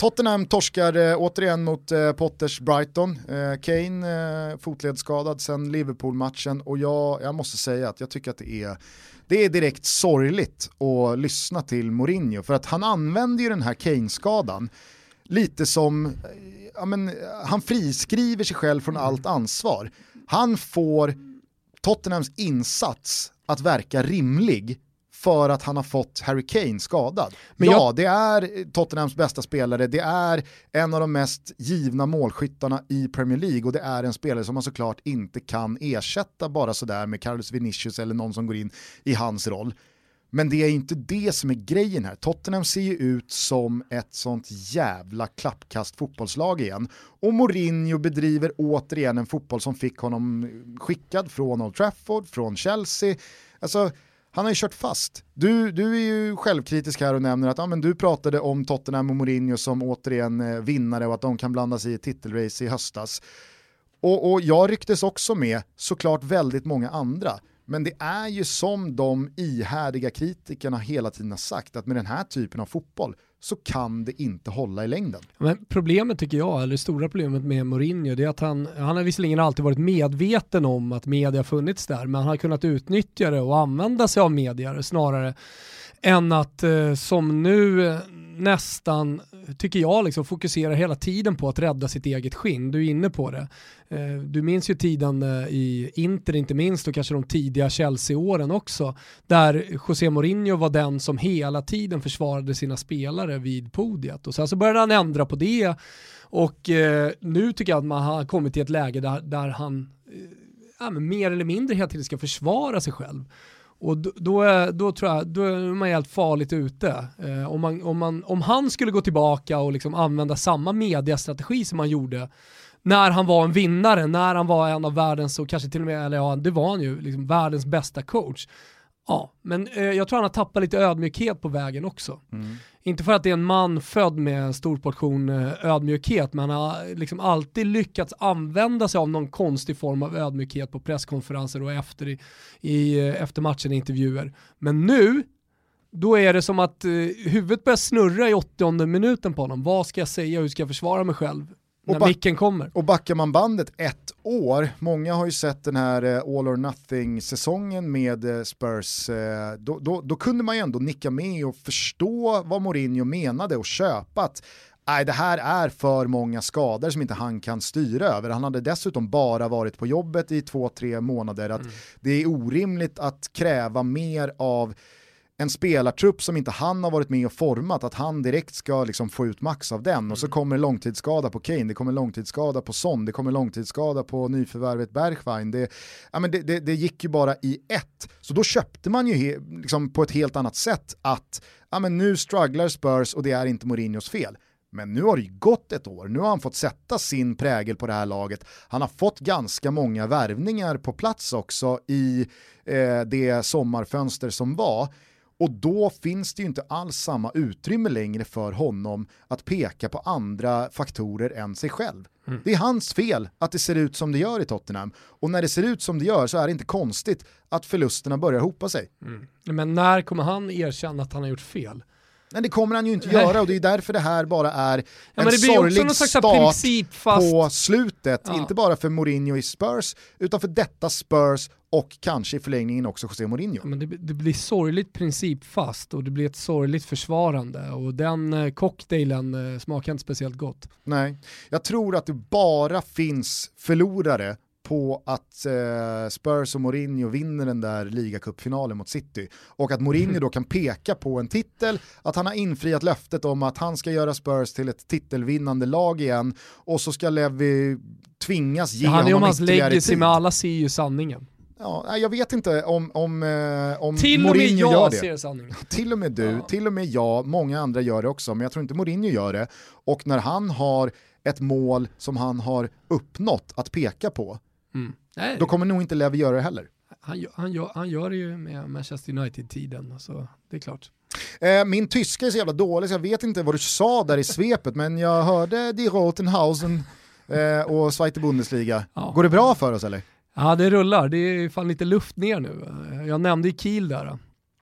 Tottenham torskar eh, återigen mot eh, Potters Brighton. Eh, Kane eh, fotledsskadad sen Liverpool-matchen och jag, jag måste säga att jag tycker att det är det är direkt sorgligt att lyssna till Mourinho för att han använder ju den här Kane-skadan lite som, ja men, han friskriver sig själv från allt ansvar. Han får Tottenhams insats att verka rimlig för att han har fått Harry Kane skadad. Men ja, jag... det är Tottenhams bästa spelare, det är en av de mest givna målskyttarna i Premier League och det är en spelare som man såklart inte kan ersätta bara sådär med Carlos Vinicius eller någon som går in i hans roll. Men det är inte det som är grejen här. Tottenham ser ju ut som ett sånt jävla klappkast fotbollslag igen. Och Mourinho bedriver återigen en fotboll som fick honom skickad från Old Trafford, från Chelsea. Alltså, han har ju kört fast. Du, du är ju självkritisk här och nämner att ja, men du pratade om Tottenham och Mourinho som återigen eh, vinnare och att de kan blanda sig i titelrace i höstas. Och, och jag rycktes också med såklart väldigt många andra. Men det är ju som de ihärdiga kritikerna hela tiden har sagt, att med den här typen av fotboll så kan det inte hålla i längden. Men problemet tycker jag, eller det stora problemet med Mourinho, det är att han, han har visserligen alltid varit medveten om att media funnits där, men han har kunnat utnyttja det och använda sig av media snarare än att eh, som nu eh, nästan, tycker jag, liksom fokuserar hela tiden på att rädda sitt eget skinn. Du är inne på det. Eh, du minns ju tiden eh, i Inter inte minst och kanske de tidiga Chelsea-åren också, där José Mourinho var den som hela tiden försvarade sina spelare vid podiet och sen så började han ändra på det och eh, nu tycker jag att man har kommit till ett läge där, där han ja, mer eller mindre hela tiden ska försvara sig själv. Och då, då, är, då tror jag, då är man helt farligt ute. Eh, om, man, om, man, om han skulle gå tillbaka och liksom använda samma mediastrategi som han gjorde när han var en vinnare, när han var en av världens, och kanske till och med, eller ja, det var han ju, liksom världens bästa coach. Ja, men eh, jag tror han har tappat lite ödmjukhet på vägen också. Mm. Inte för att det är en man född med en stor portion eh, ödmjukhet, men han har liksom alltid lyckats använda sig av någon konstig form av ödmjukhet på presskonferenser och efter, i, i, eh, efter matchen intervjuer. Men nu, då är det som att eh, huvudet börjar snurra i 80 minuten på honom. Vad ska jag säga, hur ska jag försvara mig själv? När back, micken kommer. Och backar man bandet ett år, många har ju sett den här uh, All or Nothing-säsongen med uh, Spurs, uh, då, då, då, kunde man ju ändå nicka med och förstå vad Mourinho menade och köpa att Nej, det här är för många skador som inte han kan styra över. Han hade dessutom bara varit på jobbet i två, tre månader. Att mm. Det är orimligt att kräva mer av en spelartrupp som inte han har varit med och format, att han direkt ska liksom få ut max av den mm. och så mm. kommer långtidsskada på Kane, det kommer långtidsskada på Son, det kommer långtidsskada på nyförvärvet Bergwijn. Det, ja, men det, det, det, gick ju bara i ett. Så då köpte man ju he, liksom på ett helt annat sätt att ja, men nu strugglar Spurs och det är inte Mourinhos fel. Men nu har det ju gått ett år, nu har han fått sätta sin prägel på det här laget. Han har fått ganska många värvningar på plats också i eh, det sommarfönster som var. Och då finns det ju inte alls samma utrymme längre för honom att peka på andra faktorer än sig själv. Mm. Det är hans fel att det ser ut som det gör i Tottenham. Och när det ser ut som det gör så är det inte konstigt att förlusterna börjar hopa sig. Mm. Men när kommer han erkänna att han har gjort fel? Nej det kommer han ju inte göra och det är därför det här bara är en men blir också sorglig start på slutet. Ja. Inte bara för Mourinho i Spurs, utan för detta Spurs och kanske i förlängningen också José Mourinho. Ja, Men det, det blir sorgligt principfast och det blir ett sorgligt försvarande och den eh, cocktailen eh, smakar inte speciellt gott. Nej, jag tror att det bara finns förlorare på att eh, Spurs och Mourinho vinner den där ligacupfinalen mot City. Och att Mourinho då kan peka på en titel, att han har infriat löftet om att han ska göra Spurs till ett titelvinnande lag igen och så ska Levi tvingas ge Det handlar om honom hans ytterligare legacy tid. men alla ser ju sanningen. Ja, jag vet inte om, om, eh, om Till och med Mourinho gör jag det. ser sanningen. Till och med du, Ja. till och med jag, många andra gör det också, men jag tror inte Mourinho gör det. Och när han har ett mål som han har uppnått att peka på, Mm. Nej, då kommer nog inte Levi göra det heller. han, gör- han, gör, han gör det ju med Manchester United-tiden, så det är klart. Eh, min tyska är så jävla dålig så jag vet inte vad du sa där i svepet, men jag hörde Die Rotenhausen eh, och Zweite Bundesliga. Ja. Går det bra för oss eller? Ja det rullar, det är fan lite luft ner nu. Jag nämnde ju Kiel där,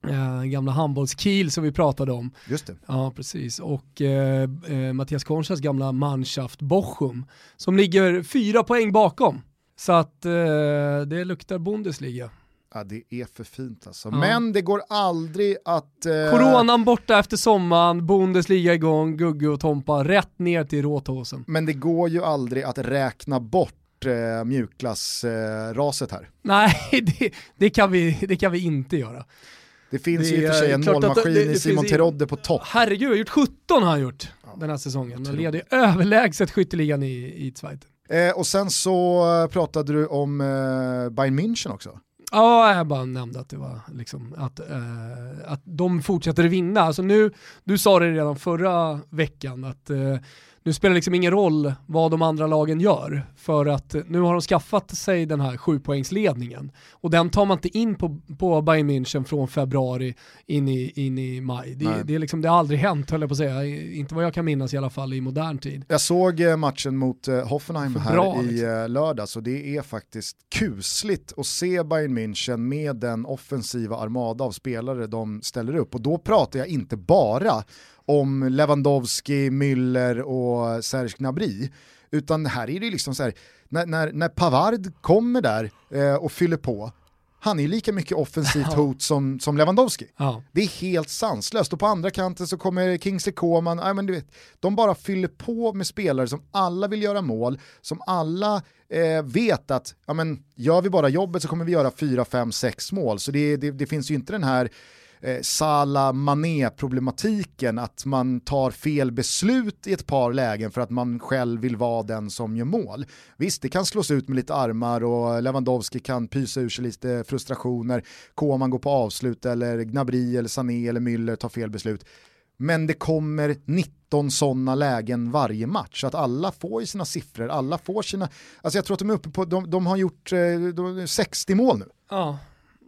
eh, gamla handbolls-Kiel som vi pratade om. Just det. Ja, precis. Och eh, Mattias Konchas gamla Mannschaft Bochum som ligger fyra poäng bakom. Så att eh, det luktar Bundesliga. Ja, det är för fint alltså. Ja. Men det går aldrig att... Eh, Coronan borta efter sommaren, Bundesliga igång, Gugge och Tompa rätt ner till Råtåsen. Men det går ju aldrig att räkna bort eh, mjukglassraset här. Nej, det, det, kan vi, det kan vi inte göra. Det finns Det ju i och för sig en målmaskin det- det i Simon Terodde på topp. Herregud, gjort 17 har han gjort den här säsongen. Han leder överlägset skytteligan i, i Schweiz. Eh, och sen så pratade du om eh, Bayern München också. Ja, jag bara nämnde att det var liksom att, eh, att de fortsätter vinna. Alltså nu, du sa det redan förra veckan att eh, nu spelar det liksom ingen roll vad de andra lagen gör för att nu har de skaffat sig den här sjupoängsledningen och den tar man inte in på, på Bayern München från februari in i, in i maj. Det, det, är liksom, det har aldrig hänt höll jag på att säga, inte vad jag kan minnas i alla fall i modern tid. Jag såg eh, matchen mot eh, Hoffenheim För här bra, i liksom. eh, lördags och det är faktiskt kusligt att se Bayern München med den offensiva armada av spelare de ställer upp. Och då pratar jag inte bara om Lewandowski, Müller och Serge Gnabry, utan här är det liksom så här, när, när, när Pavard kommer där eh, och fyller på, han är ju lika mycket offensivt hot som, som Lewandowski. Ja. Det är helt sanslöst och på andra kanten så kommer Kingsley Coman, nej men du vet, de bara fyller på med spelare som alla vill göra mål, som alla eh, vet att ja, men, gör vi bara jobbet så kommer vi göra 4, 5, 6 mål. Så det, det, det finns ju inte den här eh, Salah Mané-problematiken att man tar fel beslut i ett par lägen för att man själv vill vara den som gör mål. Visst, det kan slås ut med lite armar och Lewandowski kan pysa ur sig lite frustrationer, Koman går på avslut eller Gnabry eller Sané eller Müller tar fel beslut. Men det kommer 19 sådana lägen varje match, så att alla får ju sina siffror, alla får sina, alltså jag tror att de är uppe på, de, de har gjort eh, de, 60 mål nu. Ja.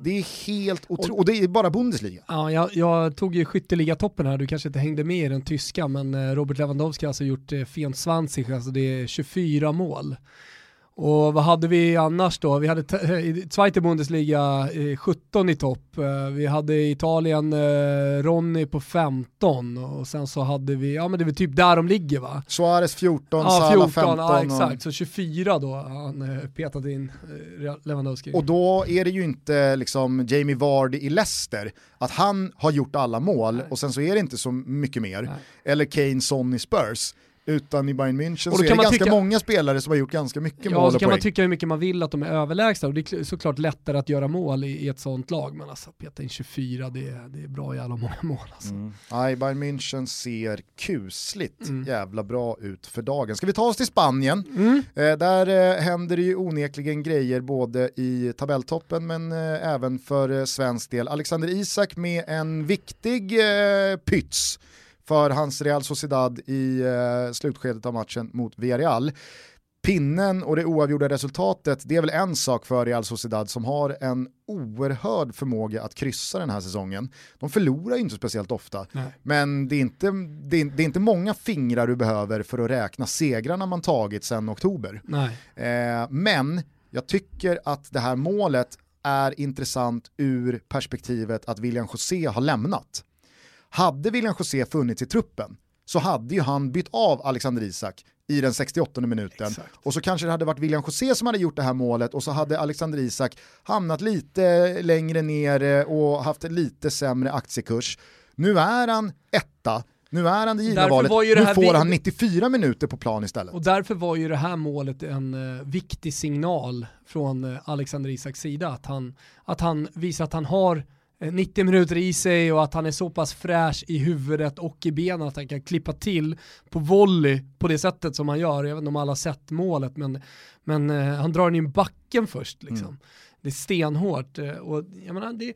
Det är helt otroligt, och det är bara Bundesliga. Ja, jag, jag tog ju skytteligatoppen här, du kanske inte hängde med i den tyska, men eh, Robert Lewandowski har alltså gjort eh, 24, alltså det är 24 mål. Och vad hade vi annars då? Vi hade Zweite Bundesliga eh, 17 i topp, eh, vi hade Italien eh, Ronny på 15 och sen så hade vi, ja men det är väl typ där de ligger va? Suarez 14, Ja, Salah 14, 15. ja och- exakt, så 24 då han eh, petat in eh, Lewandowski. Och då är det ju inte liksom Jamie Vardy i Leicester, att han har gjort alla mål och sen så är det inte så mycket mer. Nej. Eller Kane, Son i Spurs. Utan i Bayern München Och så är kan det man ganska tycka- många spelare som har gjort ganska mycket Ja, mål så och kan man poäng. tycka hur mycket man vill att de är överlägsna och det är såklart lättare att göra mål i, i ett sånt lag, men alltså peta in 24, det är, det är bra jävla många mål alltså. Nej, Bayern München ser kusligt Mm. jävla bra ut för dagen. Ska vi ta oss till Spanien? Mm. Eh, där eh, händer det ju onekligen grejer både i tabelltoppen men eh, även för eh, svensk del. Alexander Isak med en viktig eh, pyts för hans Real Sociedad i eh, slutskedet av matchen mot Villarreal. Pinnen och det oavgjorda resultatet, det är väl en sak för Real Sociedad som har en oerhörd förmåga att kryssa den här säsongen. De förlorar ju inte speciellt ofta, Nej. men det är, inte, det, är, det är inte många fingrar du behöver för att räkna segrarna man tagit sedan oktober. Eh, men jag tycker att det här målet är intressant ur perspektivet att William José har lämnat. Hade William José funnits i truppen så hade ju han bytt av Alexander Isak i den 68 minuten. Exakt. Och så kanske det hade varit William José som hade gjort det här målet och så hade Alexander Isak hamnat lite längre ner och haft en lite sämre aktiekurs. Nu är han etta, nu är han det givna valet, det nu får han 94 minuter på plan istället. Och därför var ju det här målet en eh, viktig signal från eh, Alexander Isaks sida. Att han, att han visar att han har 90 minuter i sig och att han är så pass fräsch i huvudet och i benen att han kan klippa till på volley på det sättet som han gör. Jag vet inte om alla har sett målet men, men eh, han drar den in backen först. Liksom. Det är stenhårt. eh, Och, jag menar, det,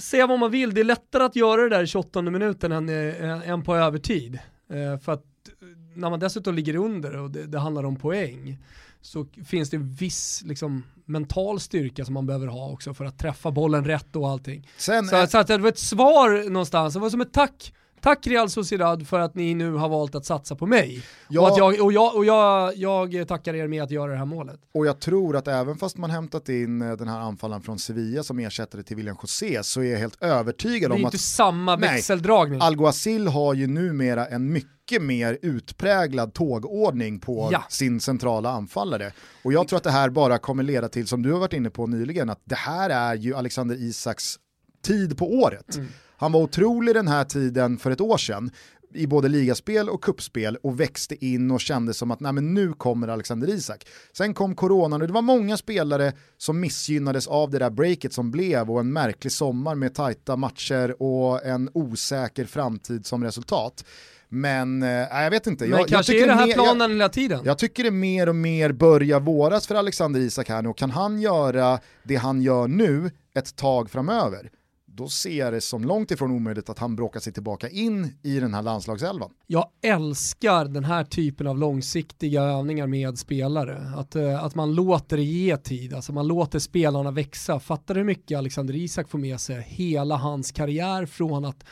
säga vad man vill, det är lättare att göra det där i 28 minuten än, eh, än på övertid. Eh, för att eh, när man dessutom ligger under och det, det handlar om poäng så finns det viss liksom, mental styrka som man behöver ha också för att träffa bollen rätt och allting. Sen, Så, så att det var ett svar någonstans, det var som ett tack. Tack Real Sociedad för att ni nu har valt att satsa på mig. Ja. Och, att jag, och, jag, och jag, jag tackar er med att göra det här målet. Och jag tror att även fast man hämtat in eh, den här anfallaren från Sevilla som ersättare till William José så är jag helt Det övertygad är om att inte samma Nej. växeldragning. Alguacil har ju numera en mycket mer utpräglad tågordning på Ja. sin centrala anfallare. Och jag tror att det här bara kommer leda till, som du har varit inne på nyligen, att det här är ju Alexander Isaks tid på året. Mm. Han var otrolig den här tiden för ett år sedan i både ligaspel och kuppspel och växte in och kände som att Nej, men nu kommer Alexander Isak. Sen kom coronan och det var många spelare som missgynnades av det där breaket som blev och en märklig sommar med tajta matcher och en osäker framtid som resultat. Men eh, jag vet inte. Men jag, jag kanske tycker är det här mer- planen jag, hela tiden. jag tycker det mer och mer börjar våras för Alexander Isak här nu och kan han göra det han gör nu ett tag framöver då ser jag det som långt ifrån omöjligt att han bråkar sig tillbaka in i den här landslagselvan. Jag älskar den här typen av långsiktiga övningar med spelare. Att, eh, att man låter det ge tid, alltså man låter spelarna växa. Fattar du hur mycket Alexander Isak får med sig hela hans karriär från att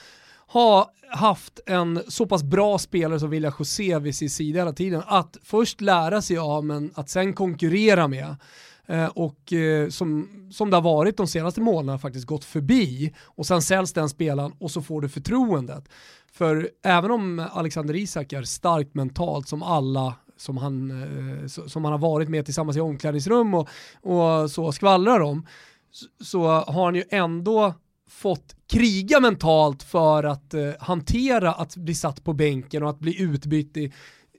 ha haft en så pass bra spelare som Vilja José vid sin sida hela tiden. Att först lära sig av men att sen konkurrera med. Eh, och eh, som, som det har varit de senaste månaderna faktiskt gått förbi och sen säljs den spelaren och så får du förtroendet. För även om Alexander Isak är starkt mentalt som alla som han, eh, som han har varit med tillsammans i omklädningsrum och, och så skvallrar om, så, har han ju ändå fått kriga mentalt för att hantera att bli satt på bänken och att bli utbytt i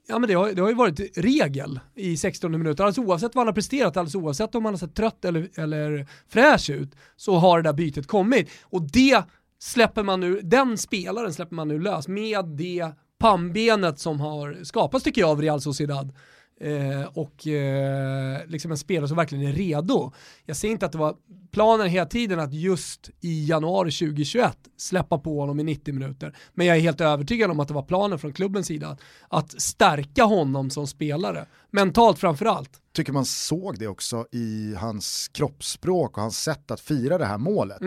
Ja men det har, det har ju varit regel i 16 minuter, alldeles oavsett vad han har presterat, alldeles oavsett om han har sett trött eller, eller fräsch ut, så har det där bytet kommit. Och det släpper man nu, den spelaren släpper man nu lös med det pannbenet som har skapats tycker jag av Real Sociedad. Eh, och eh, liksom en spelare som verkligen är redo. Jag ser inte att det var planen hela tiden att just i januari 2021 släppa på honom i 90 minuter. Men jag är helt övertygad om att det var planen från klubbens sida att, att stärka honom som spelare. Mentalt framförallt. Tycker man såg det också i hans kroppsspråk och hans sätt att fira det här målet.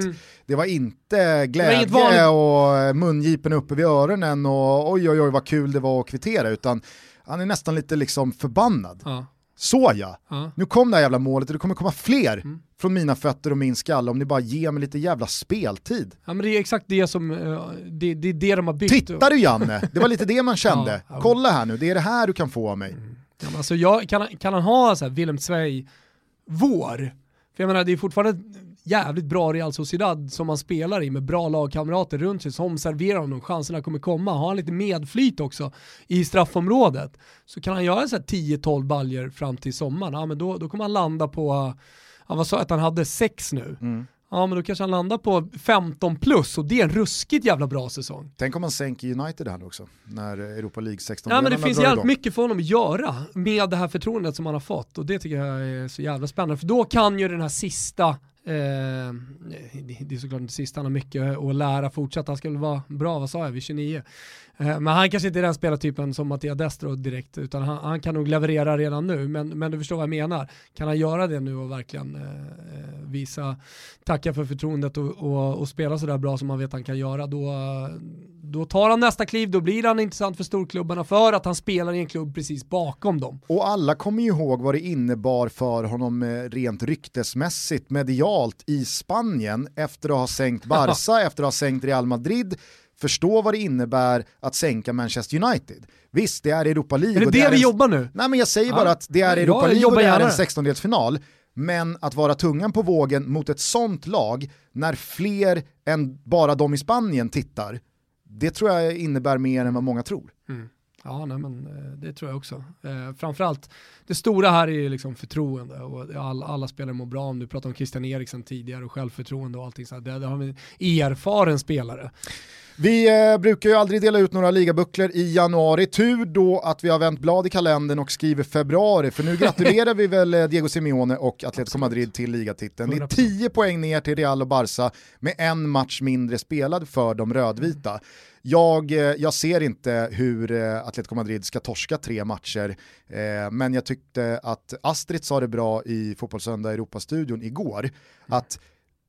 Det var inte Mm. glädje vanligt- och mungipen uppe vid öronen och oj oj oj vad kul det var att kvittera utan han är nästan lite liksom förbannad. Ja. Så ja, Ja. Mm. nu kom det här jävla målet och det kommer komma fler från mina fötter och min skalle om ni bara ger mig lite jävla speltid. Ja men det är exakt det som, eh, det, det är det de har byggt. Tittar du Janne? Det var lite det man kände. Ja. Kolla här nu, det är det här du kan få av mig. Ja, men alltså jag, kan, kan han ha så här Willem Zweig vår? För jag menar det är fortfarande jävligt bra Real Sociedad som han spelar i med bra lagkamrater runt sig som serverar honom, chanserna kommer komma. Har han lite medflyt också i straffområdet så kan han göra så här 10-12 baljer fram till sommaren. Ja men då, då kommer han landa på, sa jag att han hade 6 nu? Ja men då kanske han landar på 15 plus och det är en ruskigt jävla bra säsong. Tänk om man sänker United här också, när Europa League 16 Ja men det finns jävligt igång. mycket för honom att göra med det här förtroendet som han har fått och det tycker jag är så jävla spännande för då kan ju den här sista Eh, det är såklart inte sista, han har mycket att lära fortsatt. Han ska väl vara bra, vad sa jag, vid 29. Eh, men han kanske inte är den spelartypen som Mattia Destro direkt, utan han, han kan nog leverera redan nu. Men, men du förstår vad jag menar. Kan han göra det nu och verkligen eh, eh visa, tacka för förtroendet och, och, och spela sådär bra som man vet han kan göra, då, då tar han nästa kliv, då blir han intressant för storklubbarna för att han spelar i en klubb precis bakom dem. Och alla kommer ju ihåg vad det innebar för honom eh, rent ryktesmässigt, medialt i Spanien efter att ha sänkt Barca, efter att ha sänkt Real Madrid förstå vad det innebär att sänka Manchester United. Visst, det är Europa League. Är det och det, är vi en... jobbar nu? Nej men jag säger Ja. bara att det är Ja, Europa League och det är en det. 16-delsfinal. Men att vara tungan på vågen mot ett sånt lag när fler än bara de i Spanien tittar, det tror jag innebär mer än vad många tror. Mm. Ja, nej, men eh, det tror jag också. Eh, framförallt, det stora här är ju liksom förtroende och alla, alla spelare mår bra. Om du pratar om Christian Eriksen tidigare och självförtroende och allting sånt. Det, det har vi erfaren spelare. Vi eh, brukar ju aldrig dela ut några ligabucklor i januari. Tur då att vi har vänt blad i kalendern och skriver februari, för nu gratulerar vi väl eh, Diego Simeone och Atletico Madrid till ligatiteln. Det är 100%. 10 poäng ner till Real och Barca med en match mindre spelad för de rödvita. Jag, eh, jag ser inte hur eh, Atletico Madrid ska torska tre matcher, eh, men jag tyckte att Astrid sa det bra i Fotbollssöndag Europastudion igår, att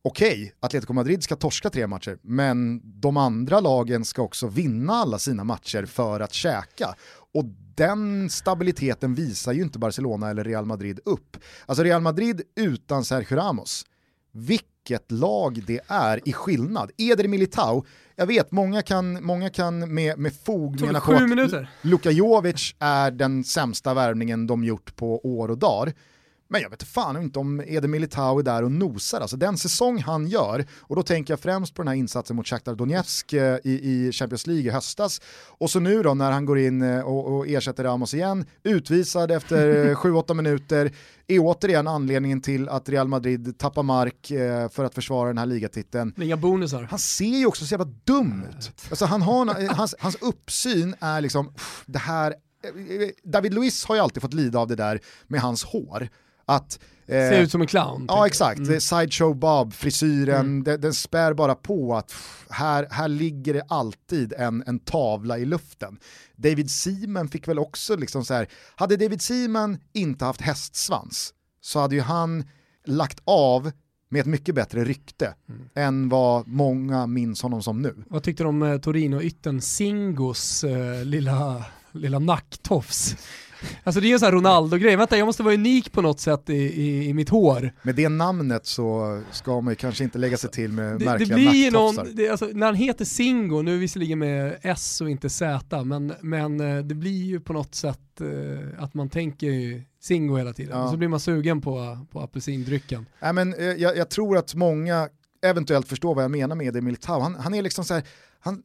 okej, Atletico Madrid ska torska tre matcher, men de andra lagen ska också vinna alla sina matcher för att käka. Och den stabiliteten visar ju inte Barcelona eller Real Madrid upp. Alltså Real Madrid utan Sergio Ramos, vilket lag det är i skillnad. Eder Militao, jag vet många kan, många kan med, med fog mena på att. Luka Jovic är den sämsta värvningen de gjort på år och dagar. Men jag vet fan inte om Eder Militao är där och nosar. Alltså den säsong han gör, och då tänker jag främst på den här insatsen mot Shakhtar Donetsk eh, i, i Champions League i höstas. Och så nu då när han går in eh, och, och ersätter Ramos igen, utvisad efter eh, 7-8 minuter, är återigen anledningen till att Real Madrid tappar mark eh, för att försvara den här ligatiteln. Inga bonusar. Han ser ju också så jävla dum ut. Alltså han har, eh, hans, hans uppsyn är liksom, det här, eh, David Luiz har ju alltid fått lida av det där med hans hår. Att, eh, Ser ut som en clown. Ja exakt, är sideshow Bob, frisyren, Mm. den, den spär bara på att pff, här, här ligger det alltid en, en tavla i luften. David Seaman fick väl också liksom så här, hade David Seaman inte haft hästsvans så hade ju han lagt av med ett mycket bättre rykte Mm. än vad många minns honom som nu. Vad tyckte du om eh, Torino-ytten Singos eh, lilla, lilla nacktofs? Alltså det är ju en sån här Ronaldo-grej, vänta jag måste vara unik på något sätt i, i, i mitt hår. Med det namnet så ska man ju kanske inte lägga sig till med Det, det märkliga blir ju någon, det, alltså, när han heter Singo, nu visserligen med S och inte Z, men, men eh, det blir ju på något sätt eh, att man tänker ju Singo hela tiden. Ja. Och så blir man sugen på, på apelsindrycken. Nej, men, eh, jag, jag tror att många eventuellt förstår vad jag menar med det Militao. Han, han är liksom så här, han,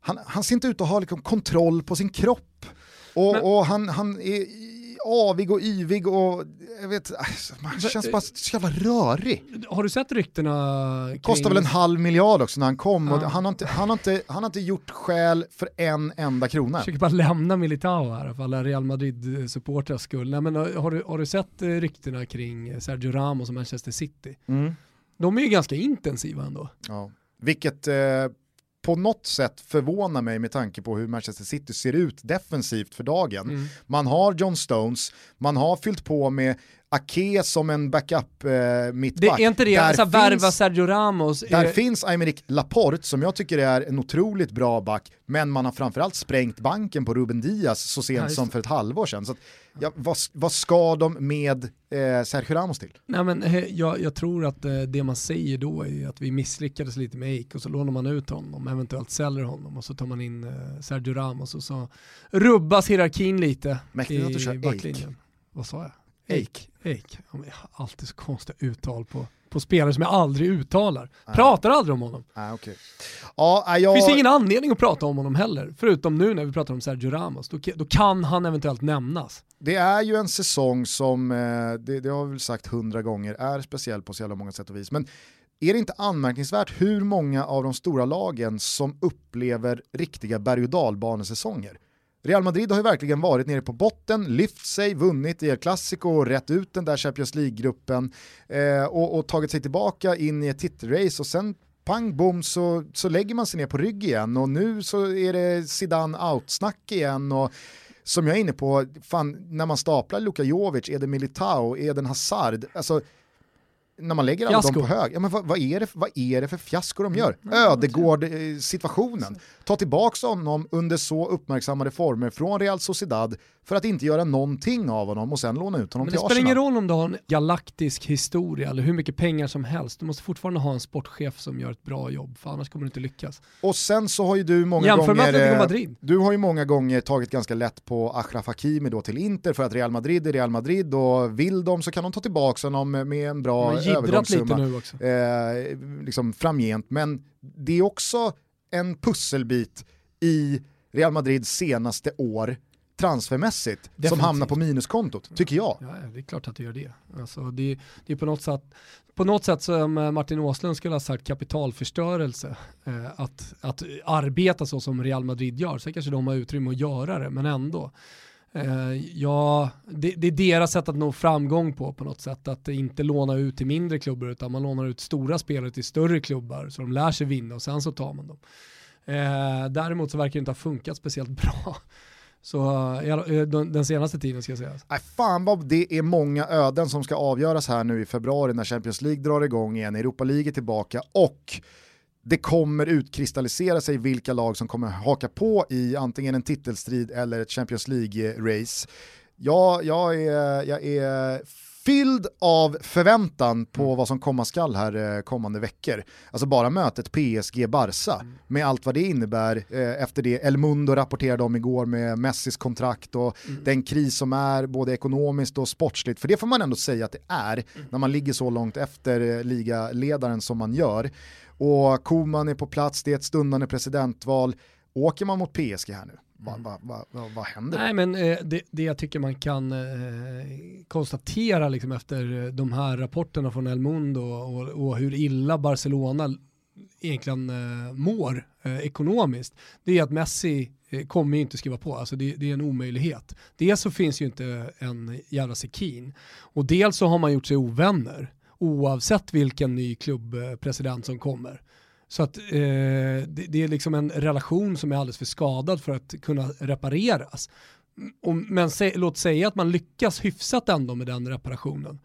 han, han ser inte ut att ha liksom kontroll på sin kropp. Och, Men- och han, han är avig och yvig och jag vet, alltså, man känns bara så jävla rörig. Har du sett ryktena kring... Kostar väl en halv miljard också när han kom och Ja. han, har inte, han, har inte, han har inte gjort skäl för en enda krona. Jag försöker bara lämna Militao här för alla Real Madrid-supportrars skull. Nej, men har, du, har du sett eh, ryktena kring Sergio Ramos och Manchester City? Mm. De är ju ganska intensiva ändå. Ja. Vilket eh, på något sätt förvånar mig med tanke på hur Manchester City ser ut defensivt för dagen. Mm. Man har John Stones, man har fyllt på med Ake som en backup eh, Det mittback. är inte det, Där alltså, värva finns- Sergio Ramos. Där eh, finns Aymeric Laporte som jag tycker är en otroligt bra back, men man har framförallt sprängt banken på Ruben Diaz så Ja, sent just som det. för ett halvår sedan. Så att, ja, vad, vad ska de med eh, Sergio Ramos till? Nej, men, eh, jag, jag tror att eh, det man säger då är att vi misslyckades lite med Eik och så lånar man ut honom, eventuellt säljer honom och så tar man in eh, Sergio Ramos och så rubbas hierarkin lite Mäktigt att du i kör Eik. backlinjen. Vad sa jag? Eik. Eik. Jag har alltid så konstiga uttal på, på spelare som jag aldrig uttalar. Pratar aldrig om honom. Ah, okay. ja, nej, jag... Det finns ingen anledning att prata om honom heller, förutom nu när vi pratar om Sergio Ramos. Då, då kan han eventuellt nämnas. Det är ju en säsong som, eh, det, det har vi väl sagt hundra gånger, är speciell på så jävla många sätt och vis. Men är det inte anmärkningsvärt hur många av de stora lagen som upplever riktiga berg och dalbanesäsonger? Real Madrid har ju verkligen varit nere på botten, lyft sig, vunnit i El Clasico och rätt ut den där Champions League-gruppen eh, och, och tagit sig tillbaka in i ett titelrace och sen pang bom så, så lägger man sig ner på rygg igen och nu så är det Zidane out-snack igen och som jag är inne på, fan, när man staplar Luka Jovic, Eden Militao, Eden Hazard, alltså när man lägger alla dem på hög, ja, men vad, vad, är det, vad är det för fiasko de gör? Ödegård-situationen. Ta tillbaka honom under så uppmärksammade former från Real Sociedad för att inte göra någonting av honom och sen låna ut honom Men till det spelar ingen Arsenal. roll om du har en galaktisk historia eller hur mycket pengar som helst. Du måste fortfarande ha en sportchef som gör ett bra jobb, för annars kommer du inte lyckas. Och sen så har ju du många Jämför med gånger... Atletico eh, Madrid. Du har ju många gånger tagit ganska lätt på Achraf Hakimi då till Inter för att Real Madrid är Real Madrid och vill de så kan de ta tillbaka honom med en bra jiddrat lite övergångssumma nu också. eh, liksom framgent. Men det är också en pusselbit i Real Madrids senaste år transfermässigt som Definitivt. hamnar på minuskontot, tycker jag. Ja, det är klart att du gör det. Alltså, det, det är på något sätt, på något sätt som eh, Martin Åslund skulle ha sagt kapitalförstörelse. Eh, att, att arbeta så som Real Madrid gör, så kanske de har utrymme att göra det, men ändå. Eh, ja, det, det är deras sätt att nå framgång på på något sätt, att inte låna ut till mindre klubbar utan man lånar ut stora spelare till större klubbar så de lär sig vinna och sen så tar man dem. Eh, däremot så verkar det inte ha funkat speciellt bra. Så eh, eh, den den senaste tiden ska jag säga. Nej, fan vad det är många öden som ska avgöras här nu i februari när Champions League drar igång igen, Europa League är tillbaka och det kommer utkristallisera sig vilka lag som kommer haka på i antingen en titelstrid eller ett Champions League-race. Ja, jag, är, jag är fylld av förväntan på vad som komma skall här eh, kommande veckor. Alltså bara mötet PSG-Barca med allt vad det innebär eh, efter det El Mundo rapporterade om igår med Messis kontrakt och den kris som är både ekonomiskt och sportsligt. För det får man ändå säga att det är när man ligger så långt efter eh, ligaledaren som man gör. Och Koman är på plats, det är ett stundande presidentval. Åker man mot PSG här nu? Vad va, va, va, vad händer? Nej men eh, det, det jag tycker man kan eh, konstatera liksom efter de här rapporterna från El Mundo och, och hur illa Barcelona egentligen eh, mår eh, ekonomiskt, det är att Messi eh, kommer ju inte skriva på, alltså det, det är en omöjlighet. Dels så finns ju inte en jävla sekin och dels så har man gjort sig ovänner oavsett vilken ny klubbpresident som kommer. Så att eh, det, det är liksom en relation som är alldeles för skadad för att kunna repareras. Och, men sä, låt säga att man lyckas hyfsat ändå med den reparationen.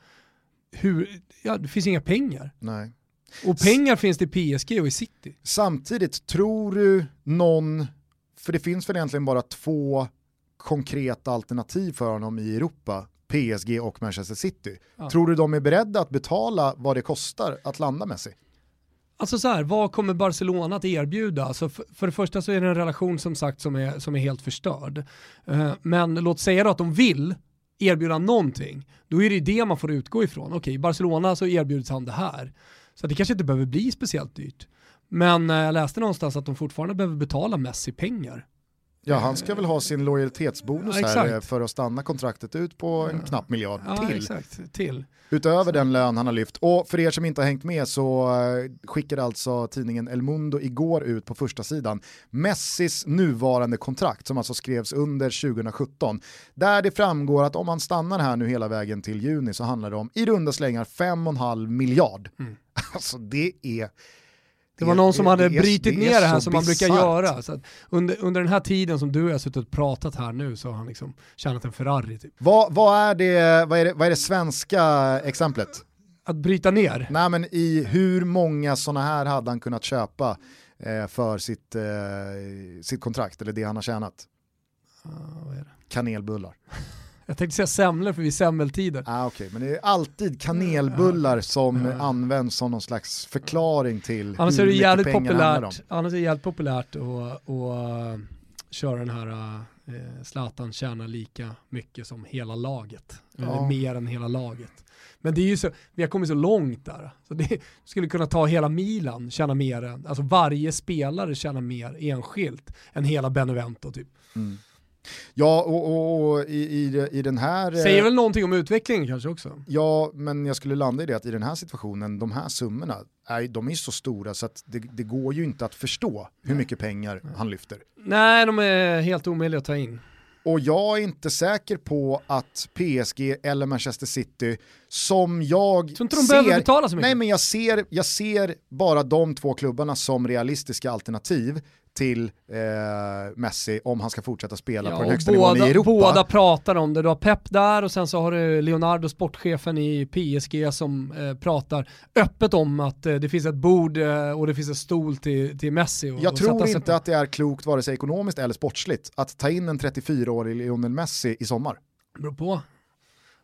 Hur, ja, det finns inga pengar. Nej. Och pengar finns det i PSG och i City. Samtidigt, tror du någon, för det finns väl egentligen bara två konkreta alternativ för honom i Europa, PSG och Manchester City. Ja. Tror du de är beredda att betala vad det kostar att landa Messi? Alltså så här, vad kommer Barcelona att erbjuda? Alltså för, för det första så är det en relation som sagt som är, som är helt förstörd. Eh, men låt säga då att de vill erbjuda någonting, då är det det man får utgå ifrån. Okej, i Barcelona så erbjuds han det här. Så det kanske inte behöver bli speciellt dyrt. Men eh, jag läste någonstans att de fortfarande behöver betala Messi pengar. Ja, han ska väl ha sin lojalitetsbonus Ja, här eh, för att stanna kontraktet ut på en knapp miljard Ja, till. exakt. Till. Utöver den lön han har lyft. Och för er som inte har hängt med så eh, skickade alltså tidningen El Mundo igår ut på första sidan Messis nuvarande kontrakt som alltså skrevs under 2017. Där det framgår att om han stannar här nu hela vägen till juni så handlar det om i runda slängar 5,5 miljard. Alltså det är... Det var någon som hade det är ner det här som man brukar göra. Så under, under den här tiden som du och jag har suttit och pratat här nu så har han liksom tjänat en Ferrari. Typ. Vad, vad, är det, vad, är det, vad är det svenska exemplet? Att bryta ner. Nej men i hur många sådana här hade han kunnat köpa eh, för sitt, eh, sitt kontrakt eller det han har tjänat? Ja, vad är det? Kanelbullar. Jag tänkte säga semlor för vi är semmeltider. Ah, okay. Men det är alltid kanelbullar som används som någon slags förklaring till Annars hur är det mycket jävligt pengar det handlar om. populärt, annars är det jävligt populärt att, att köra den här eh, Zlatan tjänar lika mycket som hela laget. Eller Ja. mer än hela laget. Men det är ju så, vi har kommit så långt där. Så det skulle kunna ta hela Milan tjäna mer än, alltså varje spelare tjänar mer enskilt än hela Benevento typ. Ja, och, och, och i, i, i den här... eh, Säger väl någonting om utvecklingen kanske också. Ja, men jag skulle landa i det att i den här situationen, de här summorna, är, de är så stora så att det, det går ju inte att förstå hur mycket pengar han lyfter. Nej, de är helt omöjliga att ta in. Och jag är inte säker på att PSG eller Manchester City, som jag de ser? Nej men jag ser, jag ser bara de två klubbarna som realistiska alternativ till eh, Messi om han ska fortsätta spela Ja, på den högsta nivån i båda, Europa. båda pratar om det. Du har Pep där och sen så har du Leonardo, sportchefen i PSG som eh, pratar öppet om att eh, det finns ett bord eh, och det finns en stol till, till Messi. Och, Jag och tror inte på. att det är klokt vare sig ekonomiskt eller sportsligt att ta in en 34-årig Lionel Messi i sommar. beror på.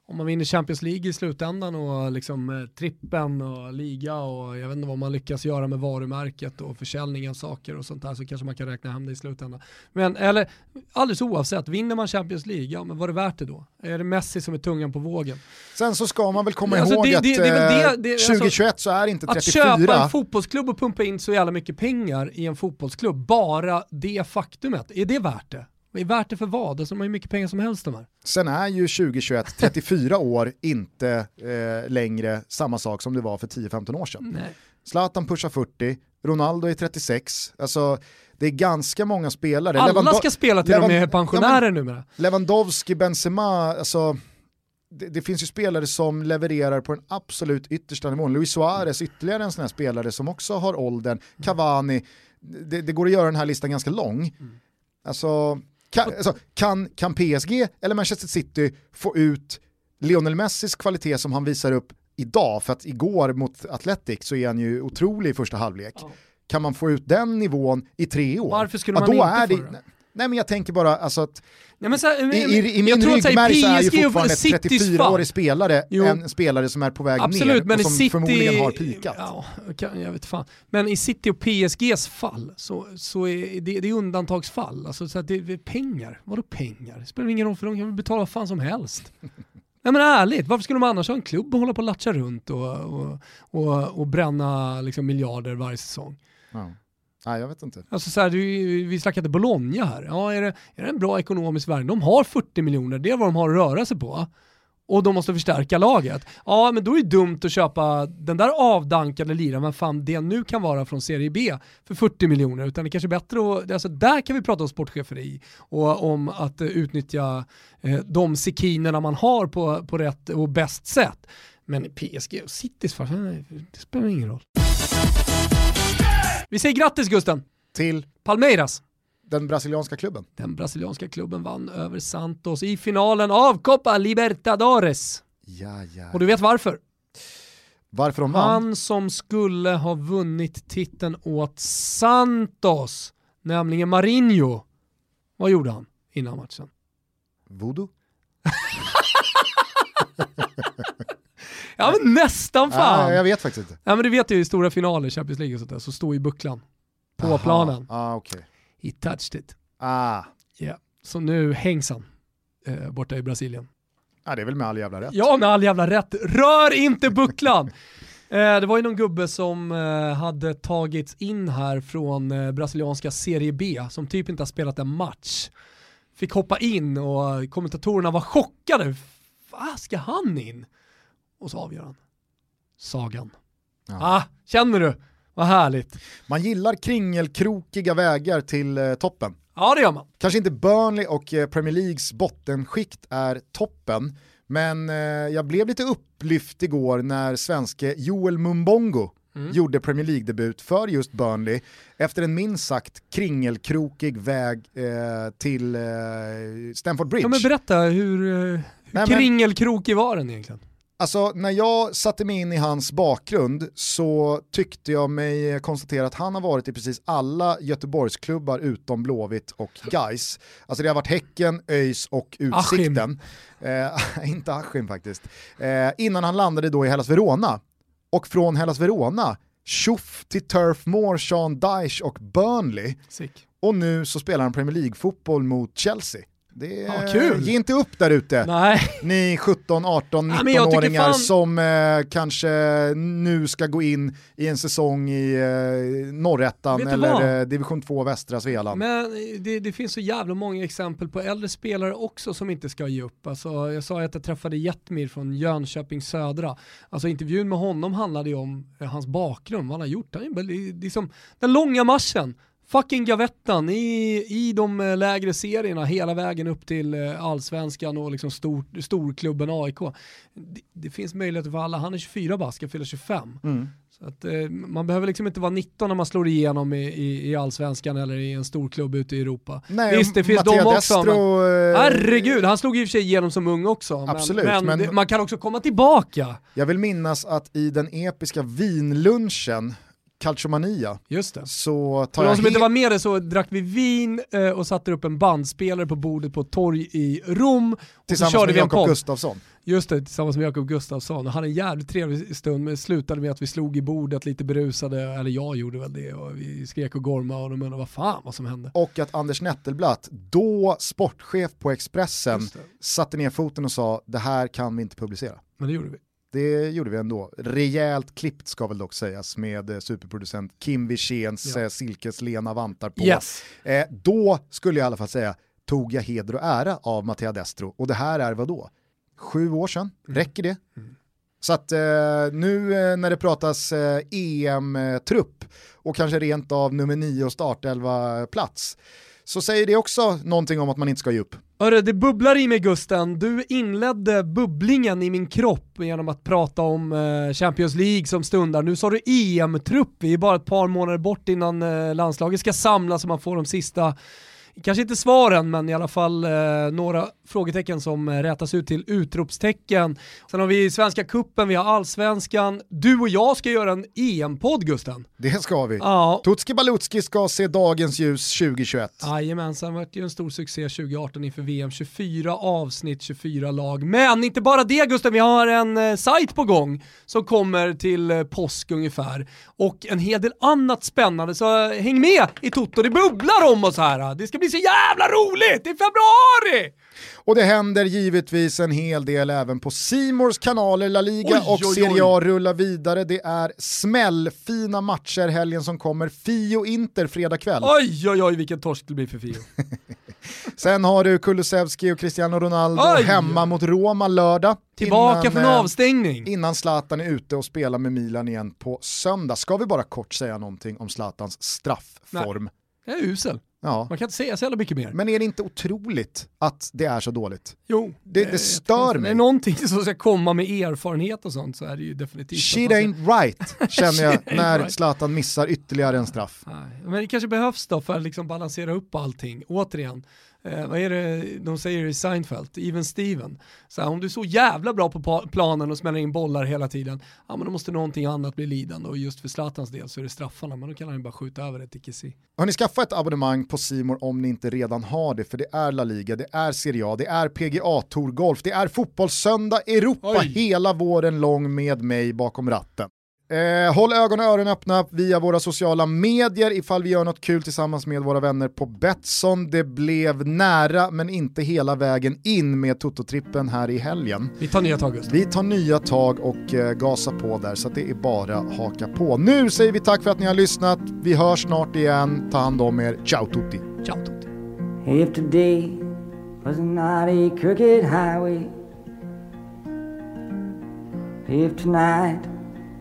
Om man vinner Champions League i slutändan och liksom eh, trippen och liga och jag vet inte vad man lyckas göra med varumärket och försäljning av saker och sånt där så kanske man kan räkna hem det i slutändan. Men eller alldeles oavsett, vinner man Champions League, ja men var det värt det då? Är det Messi som är tungan på vågen? Sen så ska man väl komma Alltså, ihåg det- att det- det det- eh, det- alltså, 2021 så är inte Att 34... köpa en fotbollsklubb och pumpa in så jävla mycket pengar i en fotbollsklubb, bara det faktumet, är det värt det? Är värt det för vad? Alltså, de har ju mycket pengar som helst de här. Sen är ju 2021, 34 år, inte eh, längre samma sak som det var för 10-15 år sedan. Nej. Zlatan pushar 40, Ronaldo är 36, alltså det är ganska många spelare. Alla Lewando- ska spela till de Levan- är pensionärer Ja, numera. Lewandowski, Benzema, alltså det, det finns ju spelare som levererar på den absolut yttersta nivån. Luis Suarez, ytterligare en sån här spelare som också har åldern. Cavani, det, det går att göra den här listan ganska lång. Alltså, kan, alltså, kan, kan PSG eller Manchester City få ut Lionel Messis kvalitet som han visar upp idag, för att igår mot Athletic så är han ju otrolig i första halvlek. Kan man få ut den nivån i tre år? Varför skulle ja, man då inte är få det? Nej men jag tänker bara alltså att Nej, men så här, i, i, i min ryggmärg så är ju fortfarande ett 34-årig spelare Jo. en spelare som är på väg Absolut, ner och som City... förmodligen har pikat. Ja, jag vet fan. Men i City och PSGs fall så, så är det, det är undantagsfall. Alltså, så det är pengar. Vadå pengar? Det spelar ingen roll för de kan väl betala vad fan som helst. Nej men ärligt, varför skulle de annars ha en klubb och hålla på och latcha runt och, och, och, och bränna liksom miljarder varje säsong? Ja. Nej, jag vet inte. Alltså så här, du, vi snackade Bologna här. Ja, är, det, är det en bra ekonomisk värld? De har 40 miljoner, det är vad de har att röra sig på. Och de måste förstärka laget. Ja, men då är det dumt att köpa den där avdankade liraren, men fan det nu kan vara från Serie B, för 40 miljoner. Utan det är kanske är bättre att, alltså där kan vi prata om sportcheferi och om att eh, utnyttja eh, de sekinerna man har på, på rätt och bäst sätt. Men PSG och Citys det spelar ingen roll. Vi säger grattis Gusten! Till Palmeiras. den brasilianska klubben. Den brasilianska klubben vann över Santos i finalen av Copa Libertadores. Ja, ja. Och du vet varför? Varför de vann? Han som skulle ha vunnit titeln åt Santos, nämligen Marinho. Vad gjorde han innan matchen? Voodoo? Ja men nästan fan! Nej, jag vet faktiskt inte. Ja men du vet ju i stora finaler, Champions League och sånt där, så står ju bucklan på Aha. planen. Ah, okej. He touched it. Ah. Ja. Så nu hängs han eh, borta i Brasilien. Ah, det är väl med all jävla rätt. Ja, med all jävla rätt. Rör inte bucklan! Eh, det var ju någon gubbe som eh, hade tagits in här från eh, brasilianska Serie B, som typ inte har spelat en match. Fick hoppa in och kommentatorerna var chockade. Vad ska han in? Och så avgör han. Sagan. Ja. Ah, känner du? Vad härligt. Man gillar kringelkrokiga vägar till eh, toppen. Ja, det gör man. Kanske inte Burnley och eh, Premier Leagues bottenskikt är toppen, men eh, jag blev lite upplyft igår när svenske Joel Mumbongo Mm. gjorde Premier League-debut för just Burnley efter en minst sagt kringelkrokig väg eh, till eh, Stamford Bridge. Ja, men berätta, hur, eh, hur Nej, kringelkrokig var den egentligen? Alltså när jag satte mig in i hans bakgrund så tyckte jag mig konstatera att han har varit i precis alla Göteborgsklubbar utom Blåvitt och Gais. Alltså det har varit Häcken, ÖIS och Utsikten. Eh, inte Askim faktiskt. Eh, innan han landade då i Hellas Verona. Och från Hellas Verona, tjoff till Turf Moor, Sean Dyche och Burnley. Sick. Och nu så spelar han Premier League-fotboll mot Chelsea. Det är, Ja, kul. Ge inte upp där ute. Ni 17, 18, Ja, men jag tycker 19-åringar fan- som eh, kanske nu ska gå in i en säsong i eh, du eller eh, division 2 västra Svealand. Men det, det finns så jävla många exempel på äldre spelare också som inte ska ge upp. Alltså, jag sa att jag träffade Jetmir från Jönköping Södra. Alltså intervjun med honom handlade ju om eh, hans bakgrund, vad han har gjort. Han är väl- det är som den långa marschen fucking gavettan i, i de eh, lägre serierna hela vägen upp till eh, allsvenskan och liksom stor, storklubben AIK. Det, det, finns möjligheter för alla, han är 24 bast, ska fylla 25. Mm. Så att, eh, man behöver liksom inte vara 19 när man slår igenom i, i, i allsvenskan eller i en stor klubb ute i Europa. Nej, Visst, det finns Mattia de också. Destro, men, herregud, han slog i och för sig igenom som ung också. Absolut. Men, men, men det, man kan också komma tillbaka. Jag vill minnas att i den episka vinlunchen Calciomania. Just det. Så tar För de som inte var med det så drack vi vin eh, och satte upp en bandspelare på bordet på ett torg i Rom. Tillsammans med Jakob Gustafsson. Just det, tillsammans med Jakob Gustafsson. Och hade en jävligt trevlig stund men slutade med att vi slog i bordet lite berusade, eller jag gjorde väl det, och vi skrek och gormade och de undrade vad fan vad som hände. Och att Anders Nettelblatt, då sportchef på Expressen, satte ner foten och sa det här kan vi inte publicera. Men det gjorde vi. Det gjorde vi ändå. Rejält klippt ska väl dock sägas med eh, superproducent Kim Wirséns ja. Eh, silkeslena vantar på. Yes. Eh, då skulle jag i alla fall säga, tog jag heder och ära av Mattia Destro. Och det här är vad då? Sju år sedan, mm. räcker det? Mm. Så att eh, nu när det pratas eh, EM-trupp och kanske rent av nummer nio och startelva plats så säger det också någonting om att man inte ska ge upp. Hörru, det bubblar i mig Gusten. Du inledde bubblingen i min kropp genom att prata om eh, Champions League som stundar. Nu sa du EM-trupp, vi är bara ett par månader bort innan eh, landslaget ska samlas och man får de sista kanske inte svaren, men i alla fall eh, några frågetecken som rätas ut till utropstecken. Sen har vi Svenska Kuppen, vi har Allsvenskan. Du och jag ska göra en EM-podd Gusten. Det ska vi. Ja. Tutski Balutski ska se dagens ljus 2021. Jajamensan, det var ju en stor succé 2018 inför VM. 24 avsnitt, 24 lag. Men inte bara det Gusten, vi har en eh, sajt på gång som kommer till eh, påsk ungefär. Och en hel del annat spännande, så eh, häng med i Toto, det bubblar om oss här. Det ska bli så jävla roligt! i februari! Och det händer givetvis en hel del även på Simors kanaler. La Liga oj, och oj, Serie A rullar vidare. Det är smällfina matcher helgen som kommer. Fio Inter fredag kväll. Oj oj oj vilken torsk det blir för Fio. Sen har du Kulusevski och Cristiano Ronaldo oj. hemma mot Roma lördag. Tillbaka innan, från eh, avstängning. Innan Zlatan är ute och spelar med Milan igen på söndag. Ska vi bara kort säga någonting om Zlatans straffform? Nej. Jag är usel. Ja. Man kan inte säga så jävla mycket mer. Men är det inte otroligt att det är så dåligt? Jo. Det, det stör mig. Är någonting som ska komma med erfarenhet och sånt så är det ju definitivt Shit ain't right, känner jag när right. Zlatan missar ytterligare en straff. Nej. Men det kanske behövs då för att liksom balansera upp allting, återigen eh, vad är det de säger i Seinfeld, Even Steven. Så här, om du är så jävla bra på planen och smäller in bollar hela tiden, ja men då måste någonting annat bli lidande och just för Zlatans del så är det straffarna, men då kan han ju bara skjuta över det till Kessie. Har ni skaffat ett abonnemang på Simor om ni inte redan har det? För det är La Liga, det är Serie A, det är PGA Tour Golf, det är Fotbollssöndag Europa Oj. hela våren lång med mig bakom ratten. Eh, håll ögon och öron öppna via våra sociala medier ifall vi gör något kul tillsammans med våra vänner på Betsson. Det blev nära men inte hela vägen in med Toto-trippen här i helgen. Vi tar nya tag just Vi tar nya tag och eh, gasar på där så det är bara haka på. Nu säger vi tack för att ni har lyssnat. Vi hörs snart igen. Ta hand om er. Ciao tutti! Ciao tutti! If today was not a crooked highway If tonight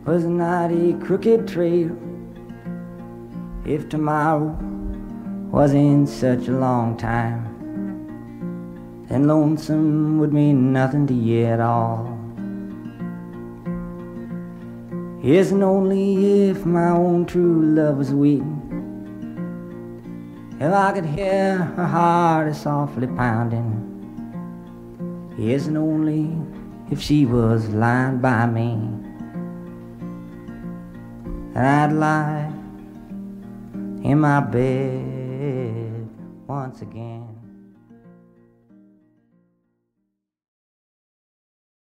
was not a crooked trail. If tomorrow wasn't such a long time, then lonesome would mean nothing to you at all. Isn't only if my own true love was waiting. If I could hear her heart is softly pounding. Isn't only if she was lying by me and I'd lie in my bed once again.